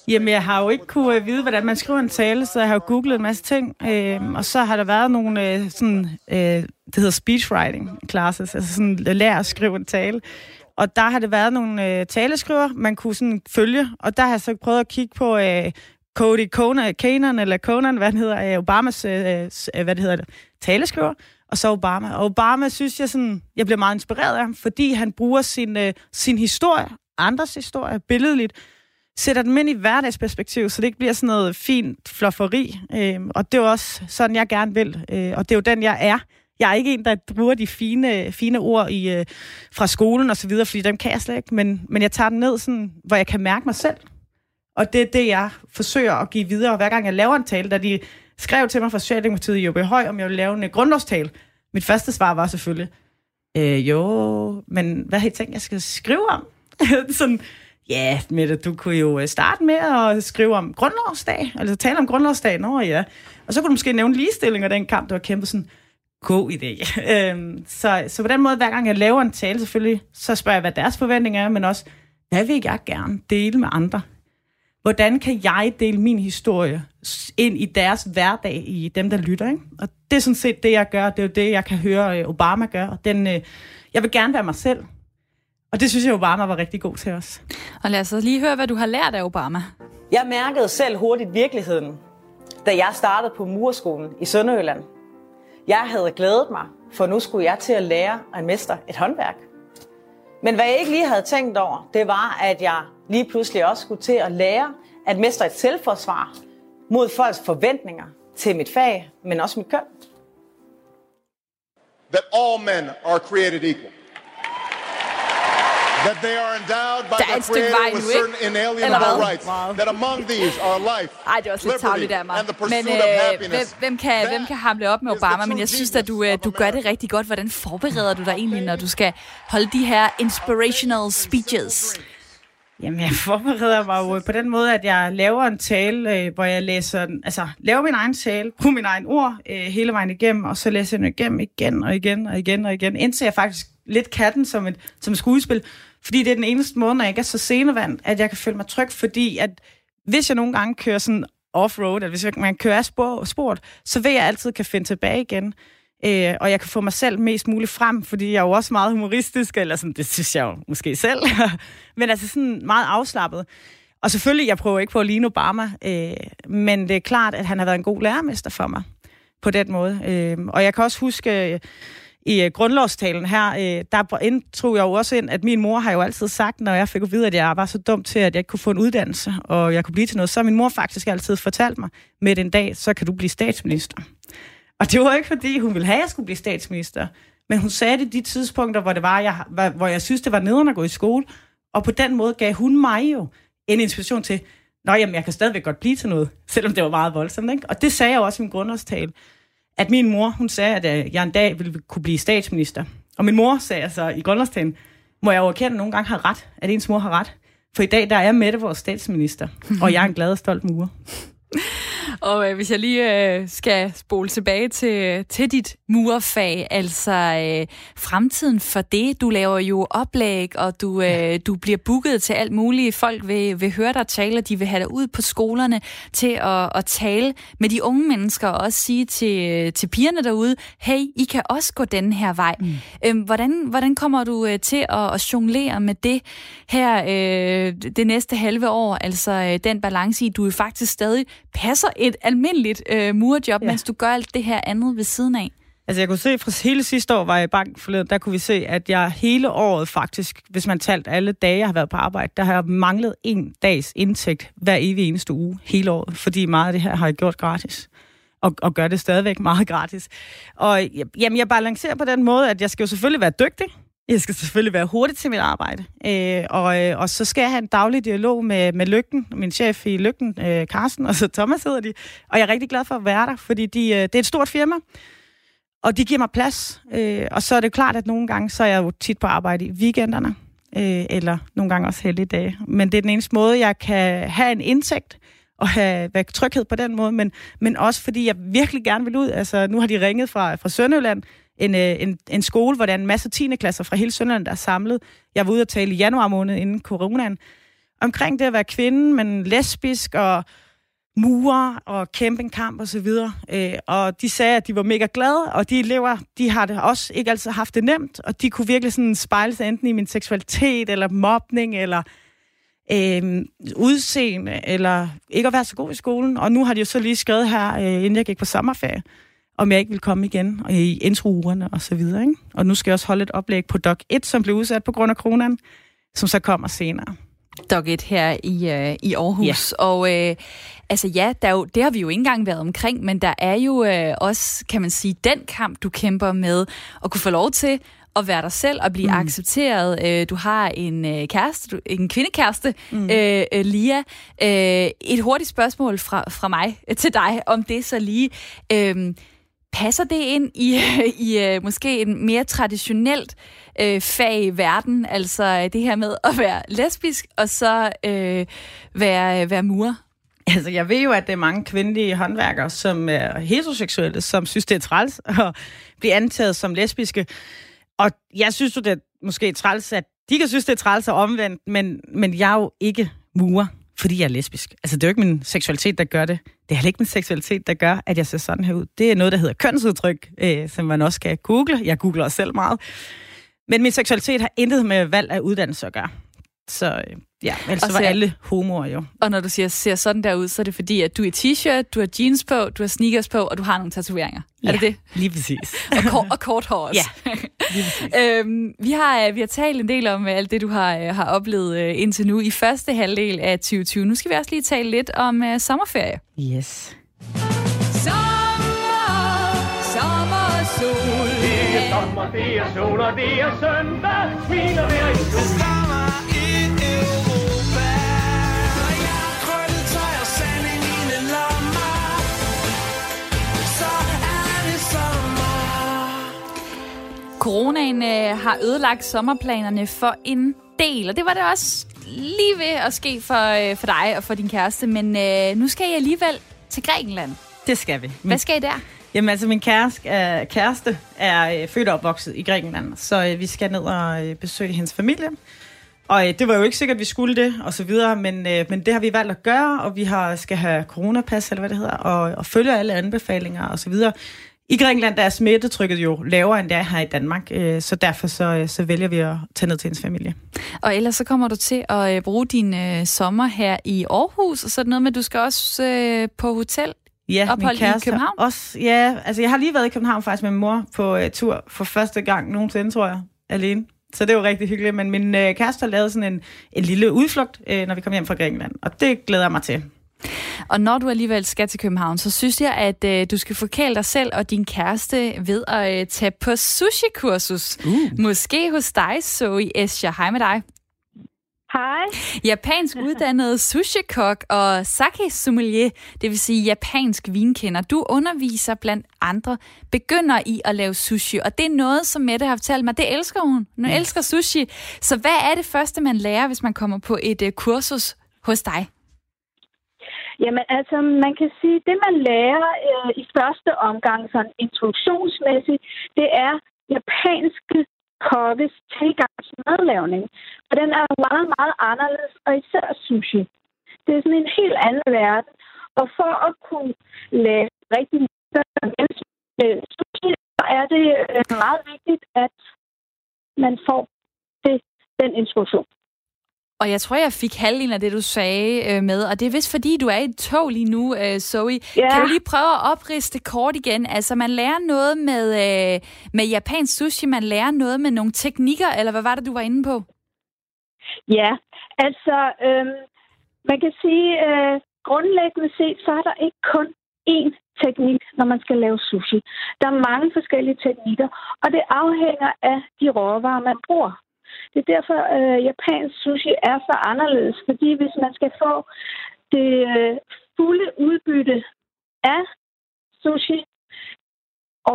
Speaker 2: Jamen, jeg har jo ikke kunne øh, vide, hvordan man skriver en tale, så jeg har jo googlet en masse ting. Øh, og så har der været nogle øh, sådan, øh, det hedder speechwriting classes, altså sådan lære at skrive en tale. Og der har det været nogle øh, taleskriver, man kunne sådan følge, og der har jeg så prøvet at kigge på øh, Cody Conan, Kanan, eller Conan, hvad han hedder, øh, Obamas, øh, øh, hvad det hedder, taleskriver, og så Obama. Og Obama synes jeg sådan, jeg bliver meget inspireret af ham, fordi han bruger sin, øh, sin historie, andres historie, billedligt, sætter dem ind i hverdagsperspektiv, så det ikke bliver sådan noget fint flofferi. Øh, og det er også sådan, jeg gerne vil. Øh, og det er jo den, jeg er. Jeg er ikke en, der bruger de fine, fine ord i, øh, fra skolen og så videre, fordi dem kan jeg slet ikke. Men, men jeg tager den ned, sådan, hvor jeg kan mærke mig selv. Og det er det, jeg forsøger at give videre. Hver gang jeg laver en tale, da de skrev til mig fra Socialdemokratiet i Jobbe Høj, om jeg ville lave en øh, grundlovstale. Mit første svar var selvfølgelig, øh, jo, men hvad har I tænkt, jeg skal skrive om? Sådan, ja, Mette, du kunne jo øh, starte med at skrive om grundlovsdag, altså tale om grundlovsdag, nå ja. Og så kunne du måske nævne ligestilling og den kamp, du har kæmpet sådan, god idé. øhm, så, så på den måde, hver gang jeg laver en tale, selvfølgelig, så spørger jeg, hvad deres forventninger er, men også, hvad vil jeg gerne dele med andre? Hvordan kan jeg dele min historie ind i deres hverdag, i dem, der lytter. Ikke? Og det er sådan set det, jeg gør. Det er jo det, jeg kan høre øh, Obama gøre. Den, øh, jeg vil gerne være mig selv. Og det synes jeg, Obama var rigtig god til os.
Speaker 1: Og lad os lige høre, hvad du har lært af Obama.
Speaker 8: Jeg mærkede selv hurtigt virkeligheden, da jeg startede på murskolen i Sønderjylland. Jeg havde glædet mig, for nu skulle jeg til at lære at mestre et håndværk. Men hvad jeg ikke lige havde tænkt over, det var, at jeg lige pludselig også skulle til at lære at mestre et selvforsvar mod folks forventninger til mit fag, men også mit køn.
Speaker 7: That all men are created equal. That they are endowed by
Speaker 1: the Creator with certain
Speaker 7: inalienable rights. Wow. That among these are life,
Speaker 1: Ej, det er også lidt tavligt af mig. Men øh, hvem, hvem, kan, hvem kan hamle op med Obama? Men jeg synes at du, øh, du gør det rigtig godt. Hvordan forbereder du dig egentlig, når du skal holde de her inspirational speeches?
Speaker 2: Jamen, jeg forbereder mig jo på den måde, at jeg laver en tale, øh, hvor jeg læser, altså laver min egen tale, bruger min egen ord øh, hele vejen igennem, og så læser jeg den igennem igen og igen og igen og igen, indtil jeg faktisk lidt katten som et, som et skuespil, fordi det er den eneste måde, når jeg ikke er så senevand, at jeg kan føle mig tryg, fordi at hvis jeg nogle gange kører sådan off-road, at hvis man kører af spor, sport, så ved jeg altid kan finde tilbage igen. Øh, og jeg kan få mig selv mest muligt frem, fordi jeg er jo også meget humoristisk, eller sådan, det synes jeg jo måske selv. men altså sådan meget afslappet. Og selvfølgelig, jeg prøver ikke på at ligne Obama, øh, men det er klart, at han har været en god lærermester for mig på den måde. Øh, og jeg kan også huske øh, i øh, grundlovstalen her, øh, der indtog jeg jo også ind, at min mor har jo altid sagt, når jeg fik at vide, at jeg var så dum til, at jeg ikke kunne få en uddannelse, og jeg kunne blive til noget, så har min mor faktisk altid fortalt mig, med en dag, så kan du blive statsminister. Og det var ikke, fordi hun ville have, at jeg skulle blive statsminister. Men hun sagde det de tidspunkter, hvor det var, jeg, hvor jeg synes, det var nederen at gå i skole. Og på den måde gav hun mig jo en inspiration til, Nå, jamen, jeg kan stadigvæk godt blive til noget, selvom det var meget voldsomt. Ikke? Og det sagde jeg også i min grundlovstale at min mor, hun sagde, at øh, jeg en dag ville kunne blive statsminister. Og min mor sagde altså i grundårstalen, må jeg jo erkende, at nogle gange har ret, at ens mor har ret. For i dag, der er Mette vores statsminister, og jeg er en glad og stolt mor.
Speaker 1: Og øh, hvis jeg lige øh, skal spole tilbage til, til dit murfag, altså øh, fremtiden for det, du laver jo oplæg, og du, øh, du bliver booket til alt muligt. Folk vil, vil høre dig tale, og de vil have dig ud på skolerne til at, at tale med de unge mennesker, og også sige til, til pigerne derude, hey, I kan også gå den her vej. Mm. Øh, hvordan, hvordan kommer du øh, til at, at jonglere med det her øh, det næste halve år, altså øh, den balance i, du faktisk stadig passer et almindeligt øh, murjob, ja. mens du gør alt det her andet ved siden af?
Speaker 2: Altså jeg kunne se, fra hele sidste år var jeg i bank forleden, der kunne vi se, at jeg hele året faktisk, hvis man talt alle dage, jeg har været på arbejde, der har jeg manglet en dags indtægt hver evig eneste uge hele året, fordi meget af det her har jeg gjort gratis og, og gør det stadigvæk meget gratis. Og jamen, jeg balancerer på den måde, at jeg skal jo selvfølgelig være dygtig, jeg skal selvfølgelig være hurtig til mit arbejde, øh, og, øh, og så skal jeg have en daglig dialog med, med Lygten, min chef i Lygten, øh, Carsten, og så Thomas hedder de. Og jeg er rigtig glad for at være der, fordi de, øh, det er et stort firma, og de giver mig plads. Øh, og så er det klart, at nogle gange, så er jeg jo tit på arbejde i weekenderne, øh, eller nogle gange også heldige dage. Men det er den eneste måde, jeg kan have en indtægt, og have, have tryghed på den måde, men, men også fordi jeg virkelig gerne vil ud. Altså, nu har de ringet fra, fra Sønderjylland, en, øh, en, en skole, hvor der er en masse 10. klasser fra hele Sønderland, der er samlet. Jeg var ude at tale i januar måned inden coronaen, omkring det at være kvinde, men lesbisk og murer og campingkamp og så videre. Øh, og de sagde, at de var mega glade, og de elever, de har det også ikke altid haft det nemt, og de kunne virkelig sådan spejle sig enten i min seksualitet, eller mobning, eller øh, udseende, eller ikke at være så god i skolen. Og nu har de jo så lige skrevet her, øh, inden jeg gik på sommerferie, om jeg ikke vil komme igen og i introugerne og så videre. Ikke? Og nu skal jeg også holde et oplæg på Doc 1, som blev udsat på grund af kronen, som så kommer senere.
Speaker 1: Doc 1 her i, øh, i Aarhus. Ja. Og øh, altså ja, der er jo, det har vi jo ikke engang været omkring, men der er jo øh, også, kan man sige, den kamp, du kæmper med at kunne få lov til at være dig selv og blive mm. accepteret. Øh, du har en øh, kæreste, en kvindekæreste, mm. øh, Lia. Et hurtigt spørgsmål fra, fra mig til dig om det så lige. Øh, Passer det ind i, i øh, måske en mere traditionelt øh, fag i verden, altså øh, det her med at være lesbisk og så øh, være, øh, være mur?
Speaker 2: Altså, jeg ved jo, at det er mange kvindelige håndværkere, som er heteroseksuelle, som synes, det er træls at blive antaget som lesbiske. Og jeg synes jo, det er måske træls, at de kan synes, det er træls og omvendt, men, men jeg er jo ikke murer fordi jeg er lesbisk. Altså, det er jo ikke min seksualitet, der gør det. Det er heller ikke min seksualitet, der gør, at jeg ser sådan her ud. Det er noget, der hedder kønsudtryk, øh, som man også kan google. Jeg googler også selv meget. Men min seksualitet har intet med valg af uddannelse at gøre. Så øh, ja, ellers så var alle homoer jo.
Speaker 1: Og når du siger, ser sådan der ud, så er det fordi, at du er t-shirt, du har jeans på, du har sneakers på, og du har nogle tatoveringer.
Speaker 2: Ja,
Speaker 1: er det det?
Speaker 2: lige præcis.
Speaker 1: og, kort, og kort hår også.
Speaker 2: Ja, lige præcis.
Speaker 1: øhm, vi, har, øh, vi har talt en del om øh, alt det, du har, har oplevet indtil nu i første halvdel af 2020. Nu skal vi også lige tale lidt om uh, sommerferie.
Speaker 2: Yes.
Speaker 9: Sommer, sommer, sol. Det er sommer, det er sol, og det er søndag. Smiler hver i sol.
Speaker 1: Coronaen øh, har ødelagt sommerplanerne for en del, og det var det også lige ved at ske for, øh, for dig og for din kæreste. Men øh, nu skal I alligevel til Grækenland.
Speaker 2: Det skal vi.
Speaker 1: Hvad skal I der?
Speaker 2: Jamen altså, min kæreste er, kæreste er øh, født og opvokset i Grækenland, så øh, vi skal ned og øh, besøge hendes familie. Og øh, det var jo ikke sikkert, at vi skulle det, og så videre, men, øh, men det har vi valgt at gøre, og vi har, skal have coronapas, eller hvad det hedder, og, og følge alle anbefalinger, og så videre. I Grækenland der er smittetrykket jo lavere, end det er her i Danmark, øh, så derfor så, øh, så vælger vi at tage ned til hendes familie.
Speaker 1: Og ellers så kommer du til at øh, bruge din øh, sommer her i Aarhus, og så er det noget med, at du skal også øh, på hotel
Speaker 2: Ja, ophold min kæreste i København? Også, ja, altså jeg har lige været i København faktisk med min mor på uh, tur for første gang nogensinde, tror jeg, alene. Så det var rigtig hyggeligt, men min uh, kæreste har lavet sådan en, en lille udflugt, uh, når vi kommer hjem fra Grækenland, og det glæder jeg mig til.
Speaker 1: Og når du alligevel skal til København, så synes jeg, at øh, du skal forkæle dig selv og din kæreste ved at øh, tage på sushi-kursus. Uh. Måske hos dig, Zoe Escher. Hej med dig.
Speaker 10: Hej.
Speaker 1: Japansk uddannet sushi-kok og sake-sommelier, det vil sige japansk vinkender. Du underviser blandt andre begynder i at lave sushi, og det er noget, som Mette har fortalt mig, det elsker hun. Hun mm. elsker sushi. Så hvad er det første, man lærer, hvis man kommer på et uh, kursus hos dig?
Speaker 10: Jamen altså, man kan sige, det man lærer øh, i første omgang, sådan introduktionsmæssigt, det er japanske kokkes tilgang til madlavning. Og den er meget, meget anderledes, og især sushi. Det er sådan en helt anden verden. Og for at kunne lave rigtig øh, sushi, så er det øh, meget vigtigt, at man får det, den instruktion.
Speaker 1: Og jeg tror, jeg fik halvdelen af det, du sagde øh, med, og det er vist fordi, du er i et tog lige nu, øh, Zoe. Yeah. Kan du lige prøve at opriste kort igen? Altså, man lærer noget med, øh, med japansk sushi, man lærer noget med nogle teknikker, eller hvad var det, du var inde på?
Speaker 10: Ja, altså, øh, man kan sige, øh, grundlæggende set, så er der ikke kun én teknik, når man skal lave sushi. Der er mange forskellige teknikker, og det afhænger af de råvarer, man bruger. Det er derfor, at øh, japansk sushi er så anderledes, fordi hvis man skal få det øh, fulde udbytte af sushi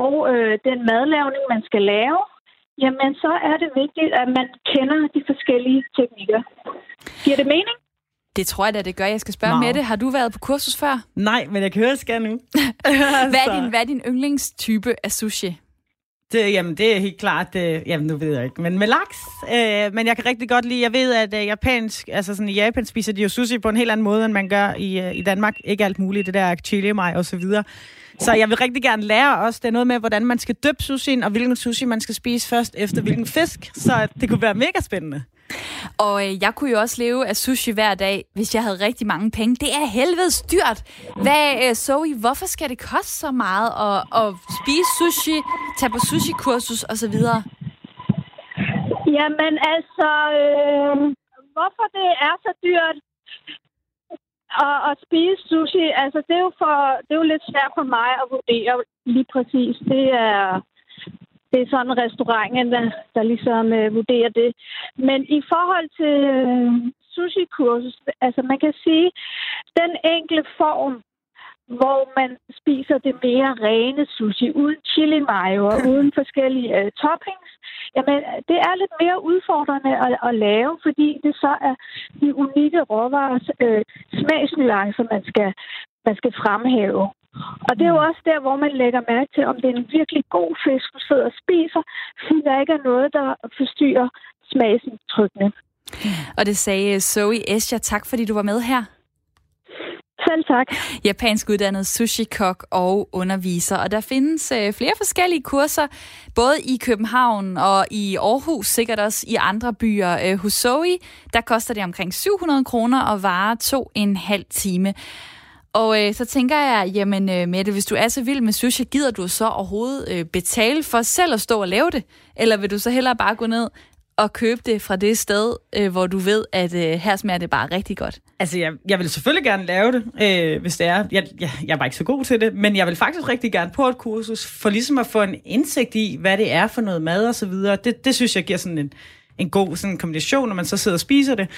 Speaker 10: og øh, den madlavning, man skal lave, jamen så er det vigtigt, at man kender de forskellige teknikker. Giver det mening?
Speaker 1: Det tror jeg da, det gør. Jeg skal spørge wow. Mette, har du været på kursus før?
Speaker 2: Nej, men jeg kan høre, jeg skal nu.
Speaker 1: hvad, er din, hvad er din yndlingstype af sushi?
Speaker 2: Det, jamen, det er helt klart, øh, jamen nu ved jeg ikke, men med laks. Øh, men jeg kan rigtig godt lide, jeg ved, at øh, japansk, altså sådan i Japan spiser de jo sushi på en helt anden måde, end man gør i, øh, i Danmark. Ikke alt muligt, det der chili mig og så videre. Så jeg vil rigtig gerne lære også, det er noget med, hvordan man skal døbe sushien, og hvilken sushi man skal spise først efter hvilken fisk. Så det kunne være mega spændende.
Speaker 1: Og øh, jeg kunne jo også leve af sushi hver dag, hvis jeg havde rigtig mange penge. Det er helvedes dyrt. Hvad, øh, Zoe, hvorfor skal det koste så meget at, at spise sushi, tage på sushi-kursus osv.?
Speaker 10: Jamen altså, øh, hvorfor det er så dyrt at, at spise sushi, altså det er, jo for, det er jo lidt svært for mig at vurdere lige præcis. Det er det er sådan restauranten, der, der ligesom øh, vurderer det. Men i forhold til øh, sushi-kursus, altså man kan sige, den enkle form, hvor man spiser det mere rene sushi, uden chili mayo og uden forskellige øh, toppings, jamen det er lidt mere udfordrende at, at lave, fordi det så er de unikke råvarers øh, smagsnuancer, man skal, man skal fremhæve. Og det er jo også der, hvor man lægger mærke til, om det er en virkelig god fisk, du sidder og spiser, fordi der ikke er noget, der forstyrrer smagsindtrykkene.
Speaker 1: Og det sagde Zoe Escher. Tak, fordi du var med her.
Speaker 10: Selv tak.
Speaker 1: Japansk uddannet sushi-kok og underviser. Og der findes øh, flere forskellige kurser, både i København og i Aarhus, sikkert også i andre byer. Øh, hos Zoe, der koster det omkring 700 kroner og varer to en halv time. Og øh, så tænker jeg, jamen øh, Mette, hvis du er så vild med sushi, gider du så overhovedet øh, betale for selv at stå og lave det? Eller vil du så hellere bare gå ned og købe det fra det sted, øh, hvor du ved, at øh, her smager det bare rigtig godt?
Speaker 2: Altså, jeg, jeg vil selvfølgelig gerne lave det, øh, hvis det er. Jeg, jeg, jeg var ikke så god til det, men jeg vil faktisk rigtig gerne på et kursus, for ligesom at få en indsigt i, hvad det er for noget mad og så videre. Det, det synes jeg giver sådan en, en god sådan kombination, når man så sidder og spiser det.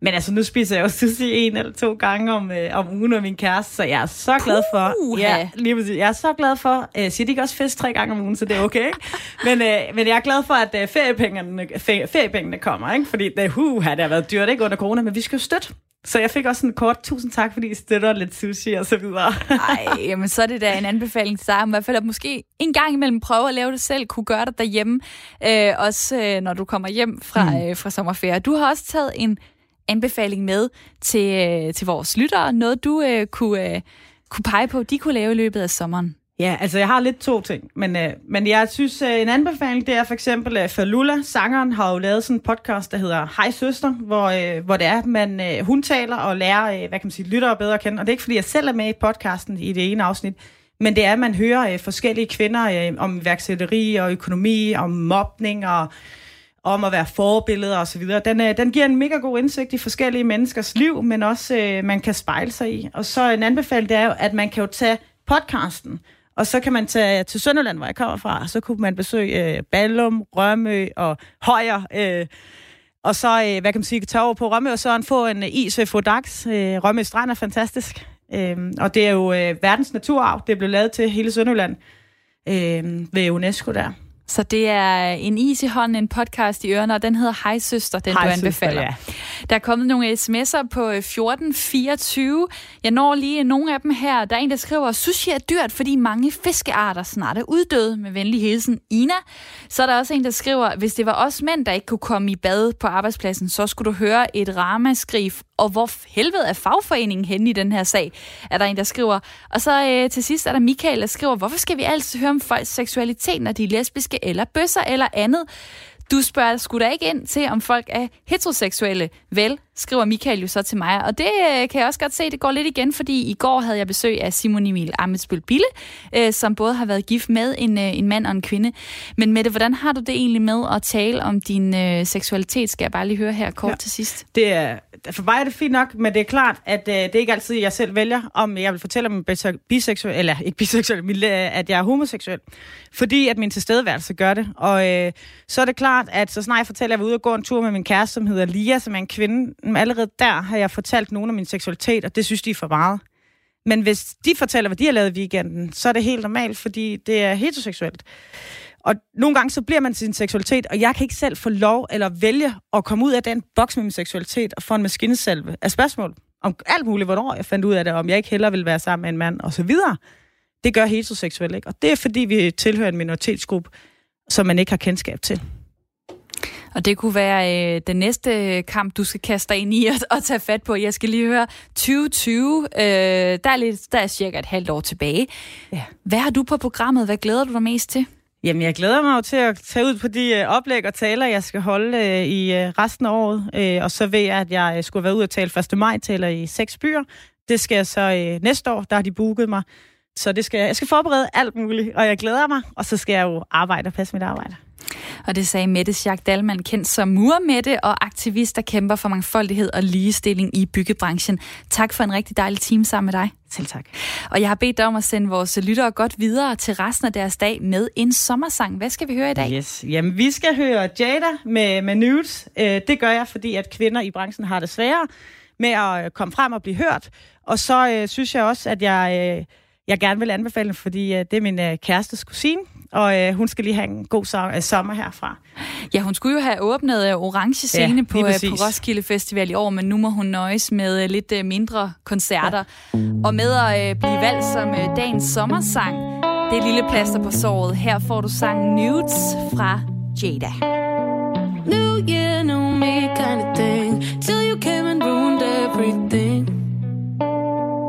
Speaker 2: Men altså, nu spiser jeg jo sushi en eller to gange om, øh, om ugen med min kæreste, så jeg er så glad for...
Speaker 1: Puh,
Speaker 2: ja, lige præcis. Jeg er så glad for... Øh, siger de ikke også fisk tre gange om ugen, så det er okay, ikke? men, øh, men jeg er glad for, at øh, feriepengene, feriepengene kommer, ikke? Fordi det, uh, det har været dyrt, ikke? Under corona, men vi skal jo støtte. Så jeg fik også en kort, tusind tak, fordi I støtter lidt sushi og så videre.
Speaker 1: Ej, jamen så er det da en anbefaling til dig, i hvert fald at måske en gang imellem prøve at lave det selv, kunne gøre det derhjemme, øh, også øh, når du kommer hjem fra, mm. øh, fra sommerferie. Du har også taget en anbefaling med til, øh, til vores lyttere? Noget, du øh, kunne, øh, kunne pege på, de kunne lave i løbet af sommeren?
Speaker 2: Ja, altså jeg har lidt to ting, men, øh, men jeg synes, øh, en anbefaling, det er for eksempel, at øh, Falula, sangeren, har jo lavet sådan en podcast, der hedder Hej Søster, hvor, øh, hvor det er, man, øh, hun taler og lærer, øh, hvad kan man sige, lyttere bedre at kende. Og det er ikke, fordi jeg selv er med i podcasten i det ene afsnit, men det er, at man hører øh, forskellige kvinder øh, om iværksætteri og økonomi, om mobning og om at være forbilleder osv. Den, øh, den giver en mega god indsigt i forskellige menneskers liv, men også øh, man kan spejle sig i. Og så en anbefaling, det er jo, at man kan jo tage podcasten, og så kan man tage til Sønderland, hvor jeg kommer fra, og så kunne man besøge øh, Ballum, Rømø og Højer, øh, og så, øh, hvad kan man sige, tage over på Rømø, og så få en øh, is øh, ved Fodax. Øh, Rømø Strand er fantastisk. Øh, og det er jo øh, verdens naturarv. Det er blevet lavet til hele Sønderland øh, ved UNESCO der.
Speaker 1: Så det er en is i hånden, en podcast i ørerne, og den hedder Hej Søster, den
Speaker 2: Hej,
Speaker 1: du
Speaker 2: søster,
Speaker 1: anbefaler.
Speaker 2: ja.
Speaker 1: Der er kommet nogle sms'er på 1424. Jeg når lige nogle af dem her. Der er en, der skriver, sushi er dyrt, fordi mange fiskearter snart er uddøde. Med venlig hilsen, Ina. Så er der også en, der skriver, hvis det var os mænd, der ikke kunne komme i bad på arbejdspladsen, så skulle du høre et ramaskrig. Og hvor helvede er fagforeningen henne i den her sag? Er der en, der skriver. Og så øh, til sidst er der Michael, der skriver, hvorfor skal vi altid høre om folks seksualitet, når de er lesbiske eller bøsser eller andet? Du spørger sgu da ikke ind til, om folk er heteroseksuelle. Vel, skriver Michael jo så til mig. Og det øh, kan jeg også godt se, det går lidt igen, fordi i går havde jeg besøg af Simon Emil Amitsbøl Bille, øh, som både har været gift med en, øh, en mand og en kvinde. Men Mette, hvordan har du det egentlig med at tale om din øh, seksualitet? Skal jeg bare lige høre her kort ja. til sidst.
Speaker 2: Det er, for mig er det fint nok, men det er klart, at øh, det er ikke altid, jeg selv vælger, om jeg vil fortælle om biseksuel, eller ikke biseksuel, men, øh, at jeg er homoseksuel. Fordi at min tilstedeværelse gør det. Og øh, så er det klart, at så snart jeg fortæller, at jeg var ude og gå en tur med min kæreste, som hedder Lia, som er en kvinde, allerede der har jeg fortalt nogen om min seksualitet, og det synes de er for meget. Men hvis de fortæller, hvad de har lavet i weekenden, så er det helt normalt, fordi det er heteroseksuelt. Og nogle gange så bliver man sin seksualitet, og jeg kan ikke selv få lov eller vælge at komme ud af den boks med min seksualitet og få en maskinesalve af spørgsmål om alt muligt, hvornår jeg fandt ud af det, om jeg ikke heller vil være sammen med en mand, og så videre. Det gør heteroseksuelle ikke. Og det er fordi, vi tilhører en minoritetsgruppe, som man ikke har kendskab til.
Speaker 1: Og det kunne være øh, den næste kamp, du skal kaste dig ind i og, og tage fat på. Jeg skal lige høre 2020. Øh, der, er lidt, der er cirka et halvt år tilbage.
Speaker 2: Ja.
Speaker 1: Hvad har du på programmet? Hvad glæder du dig mest til?
Speaker 2: Jamen, jeg glæder mig jo til at tage ud på de øh, oplæg og taler, jeg skal holde øh, i øh, resten af året. Øh, og så ved jeg, at jeg øh, skulle være ude og tale 1. maj, taler i seks byer. Det skal jeg så øh, næste år, der har de booket mig. Så det skal, jeg skal forberede alt muligt, og jeg glæder mig. Og så skal jeg jo arbejde og passe mit arbejde.
Speaker 1: Og det sagde Mette Schack Dalman, kendt som murmette og aktivist, der kæmper for mangfoldighed og ligestilling i byggebranchen. Tak for en rigtig dejlig time sammen med dig.
Speaker 2: Selv tak.
Speaker 1: Og jeg har bedt dig om at sende vores lyttere godt videre til resten af deres dag med en sommersang. Hvad skal vi høre i dag?
Speaker 2: Yes. Jamen, vi skal høre Jada med, med Nudes. Øh, det gør jeg, fordi at kvinder i branchen har det sværere med at øh, komme frem og blive hørt. Og så øh, synes jeg også, at jeg, øh, jeg gerne vil anbefale fordi øh, det er min øh, kærestes kusine, og øh, hun skal lige have en god so- øh, sommer herfra.
Speaker 1: Ja, hun skulle jo have åbnet øh, Orange Scene
Speaker 2: Ja,
Speaker 1: på, øh, på Roskilde Festival i år, men nu må hun nøjes med øh, lidt øh, mindre koncerter. Og med at øh, blive valgt som øh, dagens sommersang, det er lille plaster på såret. Her får du sangen Nudes fra Jada.
Speaker 11: New year, new me kind of thing. Till you came and ruined everything.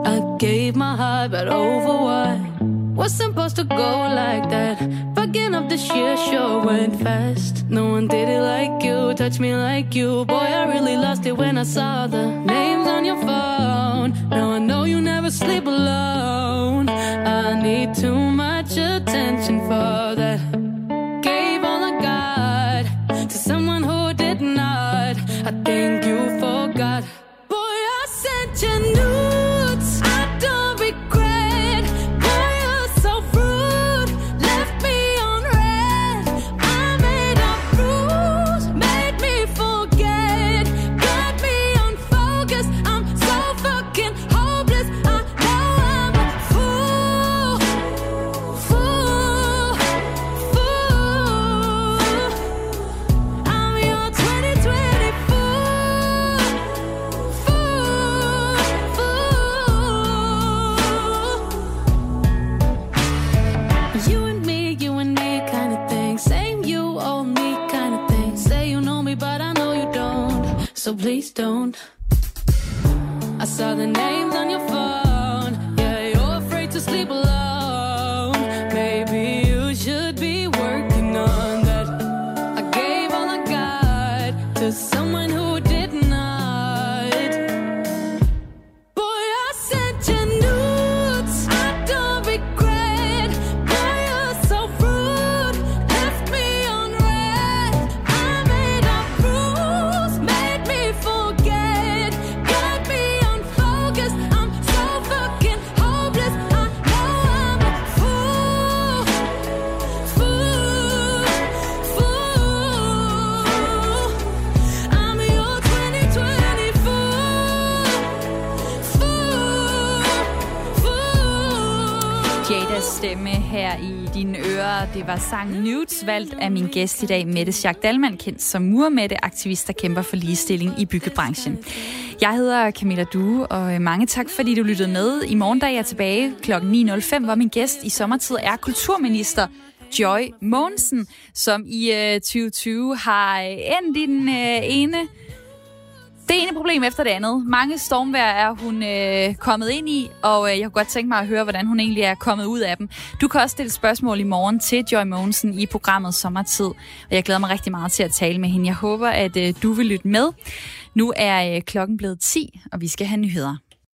Speaker 11: I gave my heart, but over what? Was supposed to go like that. Fucking up this year sure went fast. No one did it like you, touched me like you. Boy, I really lost it when I saw the names on your phone. Now I know you never sleep alone. I need too much attention for that. So please don't. I saw the names on your phone.
Speaker 1: Det var sang Nudes, valgt af min gæst i dag, Mette Schack Dalman, kendt som murmette aktivist, der kæmper for ligestilling i byggebranchen. Jeg hedder Camilla Due, og øh, mange tak, fordi du lyttede med. I morgen, dag er jeg tilbage kl. 9.05, hvor min gæst i sommertid er kulturminister Joy Mogensen, som i øh, 2020 har øh, endt i den øh, ene det ene problem efter det andet. Mange stormvær er hun øh, kommet ind i, og øh, jeg kunne godt tænke mig at høre, hvordan hun egentlig er kommet ud af dem. Du kan også stille spørgsmål i morgen til Joy Mogensen i programmet Sommertid, og jeg glæder mig rigtig meget til at tale med hende. Jeg håber, at øh, du vil lytte med. Nu er øh, klokken blevet 10, og vi skal have nyheder.